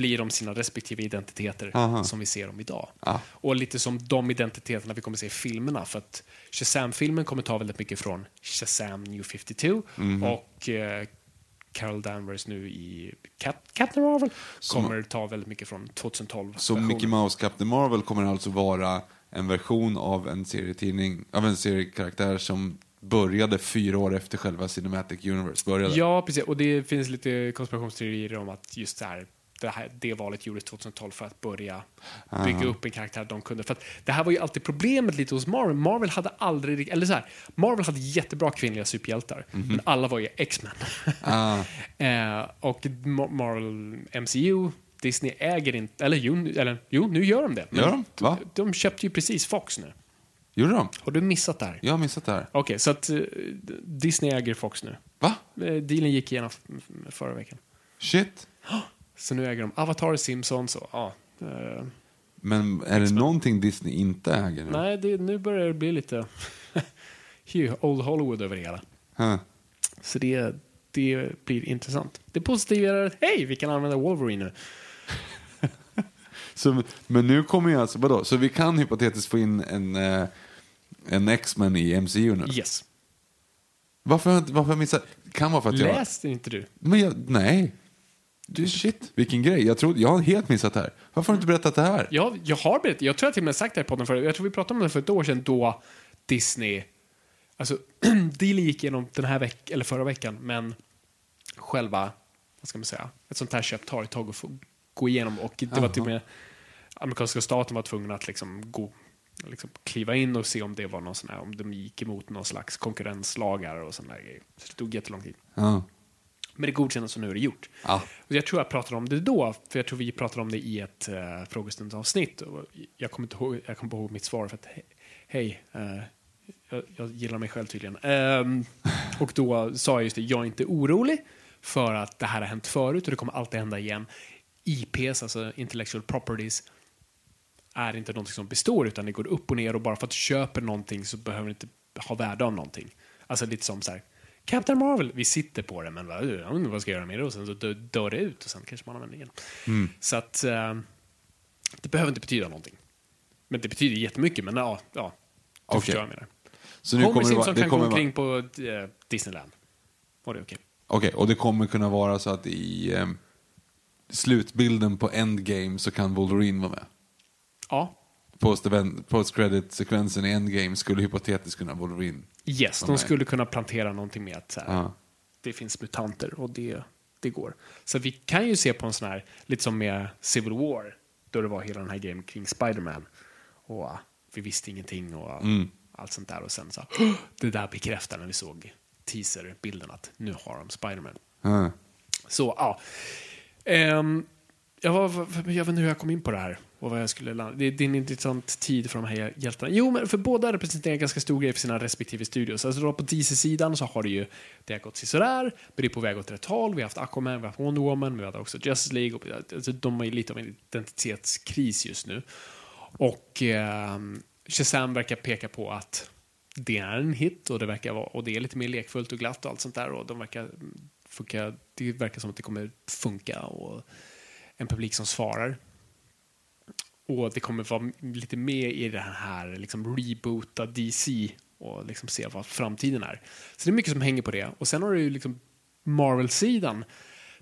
blir de sina respektive identiteter Aha. som vi ser dem idag. Ja. Och lite som de identiteterna vi kommer se i filmerna. För att Shazam-filmen kommer ta väldigt mycket från Shazam New 52 Mhm. och eh, Carol Danvers nu i Cap- Captain Marvel kommer ta väldigt mycket från 2012 Så Mickey Mouse Captain Marvel kommer alltså vara en version av en serietidning, av en seriekaraktär som började fyra år efter själva Cinematic Universe började. Ja, precis. Och det finns lite konspirationsteorier om att just det här, det, här, det valet gjordes 2012 för att börja bygga upp en karaktär de kunde. För att det här var ju alltid problemet lite hos Marvel. Marvel hade aldrig, eller så här, Marvel hade jättebra kvinnliga superhjältar, men alla var ju X-Men. Ah, eh, och Ma- Marvel MCU, Disney äger inte, eller jo, nu- eller jo, nu gör de det. Men Gör de? Va? De, de köpte ju precis Fox nu. gjorde de? Har du missat det här? Jag har missat det här. Okej, så att eh, Disney äger Fox nu. Va? Eh, Dealen gick igenom förra veckan. Shit. Så nu äger de Avatar, Simpsons och ja. eh, Men är det någonting Disney inte äger nu? nej, det, nu börjar det bli lite Old Hollywood över det hela. Huh. Så det, det blir intressant. Det positiva är att hej, vi kan använda Wolverine nu. Så, men nu kommer ju alltså, vadå? Så vi kan hypotetiskt få in en, eh, en X-Men i MCU nu? Yes. Varför har jag inte- varför har jag missat? Kan vara för att jag... Läste inte du? Men jag, nej. Du, shit, vilken grej. Jag, trodde, jag har helt missat det här. Varför har du inte berättat det här? Jag, jag har berättat, jag tror jag till och med sagt det här i podden förut. Jag tror vi pratade om det för ett år sedan då Disney, alltså dealen gick igenom den här veckan, eller förra veckan, men själva, vad ska man säga, ett sånt här köp tar ett tag att få gå igenom och det var till och med amerikanska staten var tvungen att liksom gå liksom kliva in och se om det var någon sån här, om de gick emot någon slags konkurrenslagar och sådana grejer. Så det tog jättelång tid. Ja. Men det godkändes och nu är det gjort. Ja. Och jag tror jag pratade om det då, för jag tror vi pratade om det i ett uh, frågestundsavsnitt. Och jag kommer inte ihåg, jag kommer ihåg mitt svar för att he- hej, eh, jag, jag gillar mig själv tydligen. Ehm, och då sa jag just det, jag är inte orolig för att det här har hänt förut och det kommer alltid hända igen. IPs, alltså intellectual properties, är inte någonting som består utan det går upp och ner och bara för att du köper någonting så behöver det inte ha värde av någonting. Alltså lite som så här, Captain Marvel, vi sitter på det men inte vad ska jag göra med det och sen så dö- dör det ut och sen kanske man använder det igen. Så att eh, det behöver inte betyda någonting. Men det betyder jättemycket men ja, ja du Okej. förstår vad jag menar. Så nu Homer kommer Simpson det kan gå kommer vara, omkring på eh, Disneyland. Och det okej. Okej, och det kommer kunna vara så att i eh, slutbilden på Endgame så kan Wolverine vara med. Ja, Post-credit-sekvensen i Endgame skulle hypotetiskt kunna Wolverine. yes, de skulle kunna plantera någonting med att så här, Ja. det finns mutanter och det, det går. Så vi kan ju se på en sån här, lite som med Civil War, då det var hela den här grejen kring Spider-Man. Och uh, vi visste ingenting och uh, allt sånt där. Och sen så, det där bekräftar när vi såg teaser-bilden att nu har de Spider-Man. Ja. Så, ja. Ehm, jag, var, jag vet inte hur jag kom in på det här. Och vad jag skulle landa. Det, det är en intressant tid för de här hjältarna. Jo, men för båda representerar en ganska stor grej för sina respektive studios. Alltså då på DC-sidan så har det ju, det har gått sådär, men det är på väg åt rätt håll. Vi har haft Aquaman, vi har haft Wonder Woman, vi har också Justice League. Och, alltså, de har ju lite av en identitetskris just nu. Och eh, Shazam verkar peka på att det är en hit och det, verkar vara, och det är lite mer lekfullt och glatt och allt sånt där. Och de verkar funka, det verkar som att det kommer funka och en publik som svarar. Och det kommer vara lite med i den här liksom reboota DC och liksom se vad framtiden är. Så det är mycket som hänger på det. Och sen har du ju liksom Marvel-sidan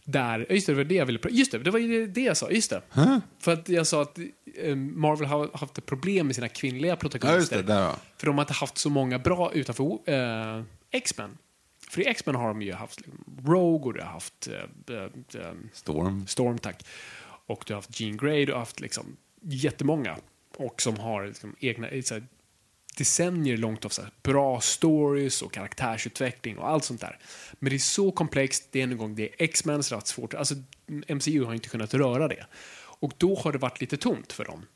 Där, just det, det var det jag ville Just det, det var det jag sa. Just det. För att jag sa att eh, Marvel har haft ett problem med sina kvinnliga Ja, protagonister. just det. Ja. För de har inte haft så många bra utanför eh, X-Men. För i X-Men har de ju haft liksom, Rogue och du har haft eh, eh, Storm. Storm, tack. Och du har haft Jean Grey, du har haft liksom jättemånga. Och som har liksom egna så här, decennier långt av så här, bra stories och karaktärsutveckling och allt sånt där. Men det är så komplext, det är en gång det är X-Men så det har svårt. Alltså MCU har inte kunnat röra det. Och då har det varit lite tomt för dem.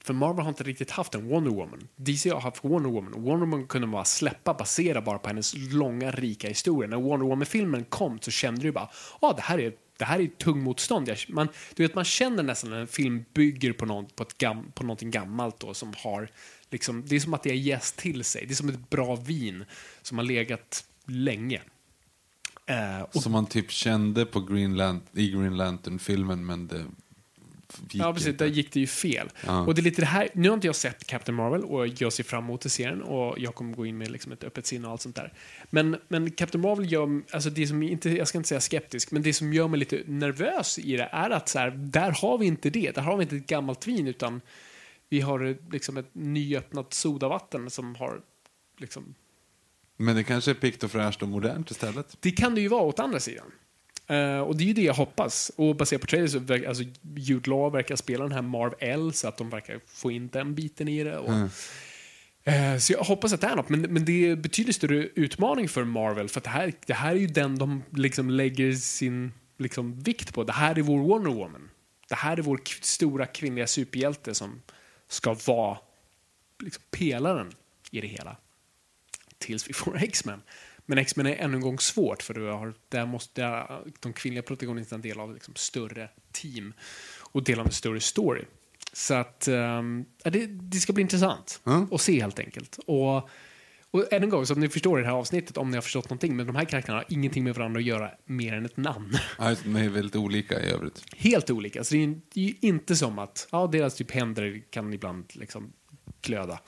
För Marvel har inte riktigt haft en Wonder Woman. DC har haft Wonder Woman och Wonder Woman kunde man bara släppa baserat bara på hennes långa, rika historia. När Wonder Woman-filmen kom så kände du bara att det här är det här är tungmotstånd. Man, du vet, man känner nästan när en film bygger på, någon, på, ett gam, på någonting gammalt då, som har liksom, det är som att det är jäst till sig. Det är som ett bra vin som har legat länge. Eh, och Som man typ kände på Green i Green Lantern-filmen, men det gick Ja, precis. inte. Där gick det ju fel. Ja. Och det är lite det här, nu har inte jag sett Captain Marvel och jag ser fram emot serien och jag kommer gå in med liksom ett öppet sinne och allt sånt där. Men, men Captain Marvel gör, alltså det som inte, jag ska inte säga skeptisk, men det som gör mig lite nervös i det är att så här, där har vi inte det. Där har vi inte ett gammalt vin utan vi har liksom ett nyöppnat sodavatten som har liksom Men det kanske är pikt och fräscht och modernt istället. det kan det ju vara åt andra sidan. Eh, och det är ju det jag hoppas. Och baserat på trailers alltså, Jude Law verkar spela den här Marv L så att de verkar få in den biten i det. Och, Eh, så jag hoppas att det är något. Men, men det är betydligt större utmaning för Marvel för att det här, det här är ju den de liksom lägger sin liksom, vikt på. Det här är vår Wonder Woman. Det här är vår stora kvinnliga superhjälte som ska vara liksom, pelaren i det hela tills vi får X-Men. Men X-Men är ännu en gång svårt för du har, där måste där, de kvinnliga protagonisterna del av liksom större team och del av en större story. Så att ja, det, det ska bli intressant att se helt enkelt. Och, och än en gång, som ni förstår i det här avsnittet, om ni har förstått någonting, men de här karaktärerna har ingenting med varandra att göra mer än ett namn. Ja, De är väldigt olika i övrigt. Helt olika. Så det är, det är ju inte som att ja, deras typ händer kan ibland liksom glöda.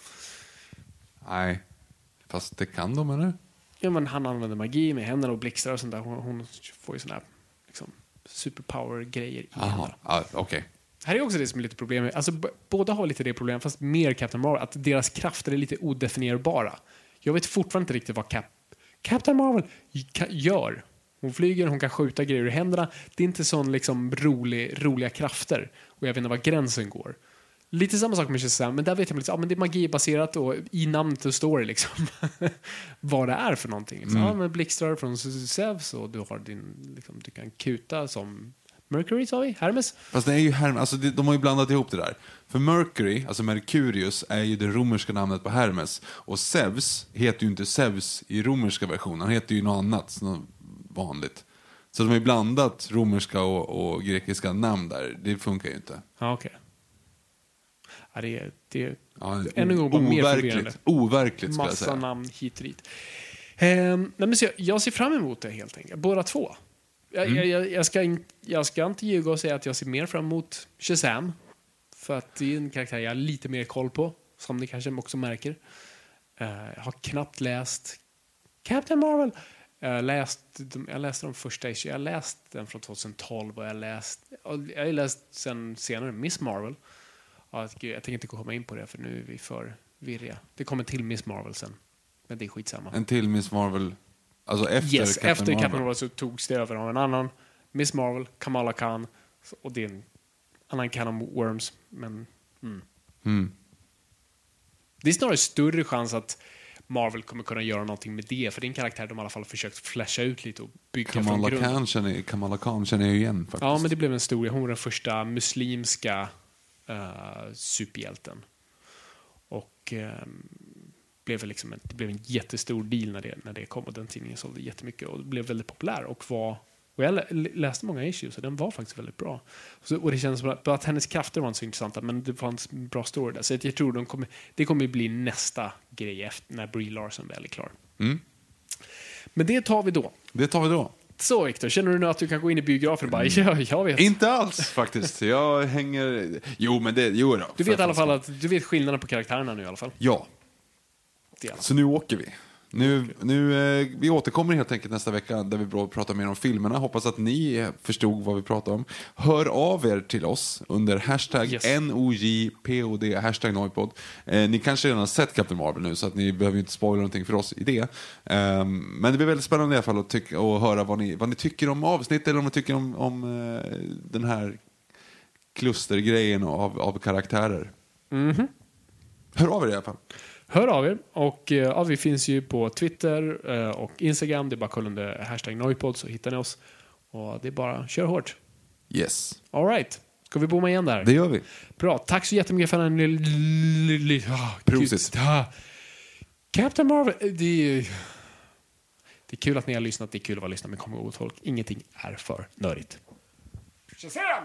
Nej, fast det kan de, eller? Ja, men han använder magi med händerna och blixtar och sånt där. Hon, hon får ju såna här liksom, superpower-grejer i Jaha, händerna. ja, okej. Här är också det som är lite problem. Alltså, båda har lite det problemet, fast mer Captain Marvel, att deras krafter är lite odefinierbara. Jag vet fortfarande inte riktigt vad Cap Captain Marvel gör. Hon flyger, hon kan skjuta grejer ur händerna. Det är inte sån liksom rolig, roliga krafter. Och jag vet inte var gränsen går. Lite samma sak med Shazam, men där vet jag liksom, ja, men det är magibaserat och i namnet står det liksom vad det är för någonting. Liksom. Ja, men blixtrar från Zeus och du har din, liksom, du kan kuta som Mercury sa vi, Hermes. Fast det är ju Hermes, alltså de har ju blandat ihop det där. För Mercury, alltså Mercurius, är ju det romerska namnet på Hermes. Och Zeus heter ju inte Zeus i romerska versionen, han heter ju något annat, något vanligt. Så de har ju blandat romerska och, och grekiska namn där, det funkar ju inte. Ja, okej. Ja, det är, det är Ja, än en gång bara mer förvirrande. overkligt, overkligt Massa säga. namn hit och dit. Ehm, nej, men så jag, jag ser fram emot det helt enkelt, båda två. Jag, Mm. jag, jag, ska in, jag ska inte ljuga och säga att jag ser mer fram emot Shazam. För att det är en karaktär jag har lite mer koll på, som ni kanske också märker. Eh, jag har knappt läst Captain Marvel. Jag, läst, jag läste de första issue. Jag läst den från 2012 och jag läst, jag har läst sen senare Miss Marvel. Ja, jag tänker- jag tänker inte komma in på det för nu är vi för virriga. Det kommer till Miss Marvel sen. Men det är skitsamma. En till Miss Marvel, alltså efter yes, Captain efter Marvel. Captain Marvel så togs det över av en annan. Miss Marvel, Kamala Khan. Och det är en annan Can of Worms. Men mm. Mm. det är snarare större chans att Marvel kommer kunna göra någonting med det. För det är en karaktär de i alla fall försökt flasha ut lite och bygga från Kamala grunden. Khan, känner, Kamala Khan känner jag ju igen faktiskt. Ja, men det blev en stor. Hon var den första muslimska uh, superhjälten. Och ehm, blev liksom en, det blev en jättestor deal när det, när det kom och den tidningen sålde jättemycket och blev väldigt populär och var och jag lä- läste många issues och den var faktiskt väldigt bra. Så, och det känns som att, att hennes krafter var inte så intressanta men det fanns en bra story där. Så jag tror de kommer, det kommer bli nästa grej efter, när Brie Larson väl är klar. Mm. Men det tar vi då. Det tar vi då. Så Viktor, känner du nu att du kan gå in i biografen och bara ja, jag vet. Inte alls faktiskt. Jag hänger... Jo, men det... Jo då. Du vet i alla fall att du vet skillnaden på karaktärerna nu i alla fall. Ja, så nu åker vi. Nu, nu, eh, vi återkommer helt enkelt nästa vecka där vi pratar mer om filmerna. Hoppas att ni eh, förstod vad vi pratar om. Hör av er till oss under hashtag Yes. NOJPOD, hashtag Noipod. Eh, ni kanske redan har sett Captain Marvel nu så att ni behöver inte spoila någonting för oss i det. Ehm, men det blir väldigt spännande i alla fall att, tycka, att höra vad ni, vad ni tycker om avsnitt eller om ni tycker om, om eh, den här klustergrejen av, av karaktärer. Hör av er i alla fall. Hör av er. Och eh, ja, vi finns ju på Twitter eh, och Instagram. Det är bara att kolla under hashtag Noipod så hittar ni oss. Och det är bara kör hårt. Yes, All right. Ska vi bomma igen där? det gör vi. Bra. Tack så jättemycket för den lilla... Ah, Prosit. Ah. Captain Marvel. eh, Det är, det är kul att ni har lyssnat. Det är kul att vara lyssnat. Men kom ihåg folk. Ingenting är för nördigt. Shazam!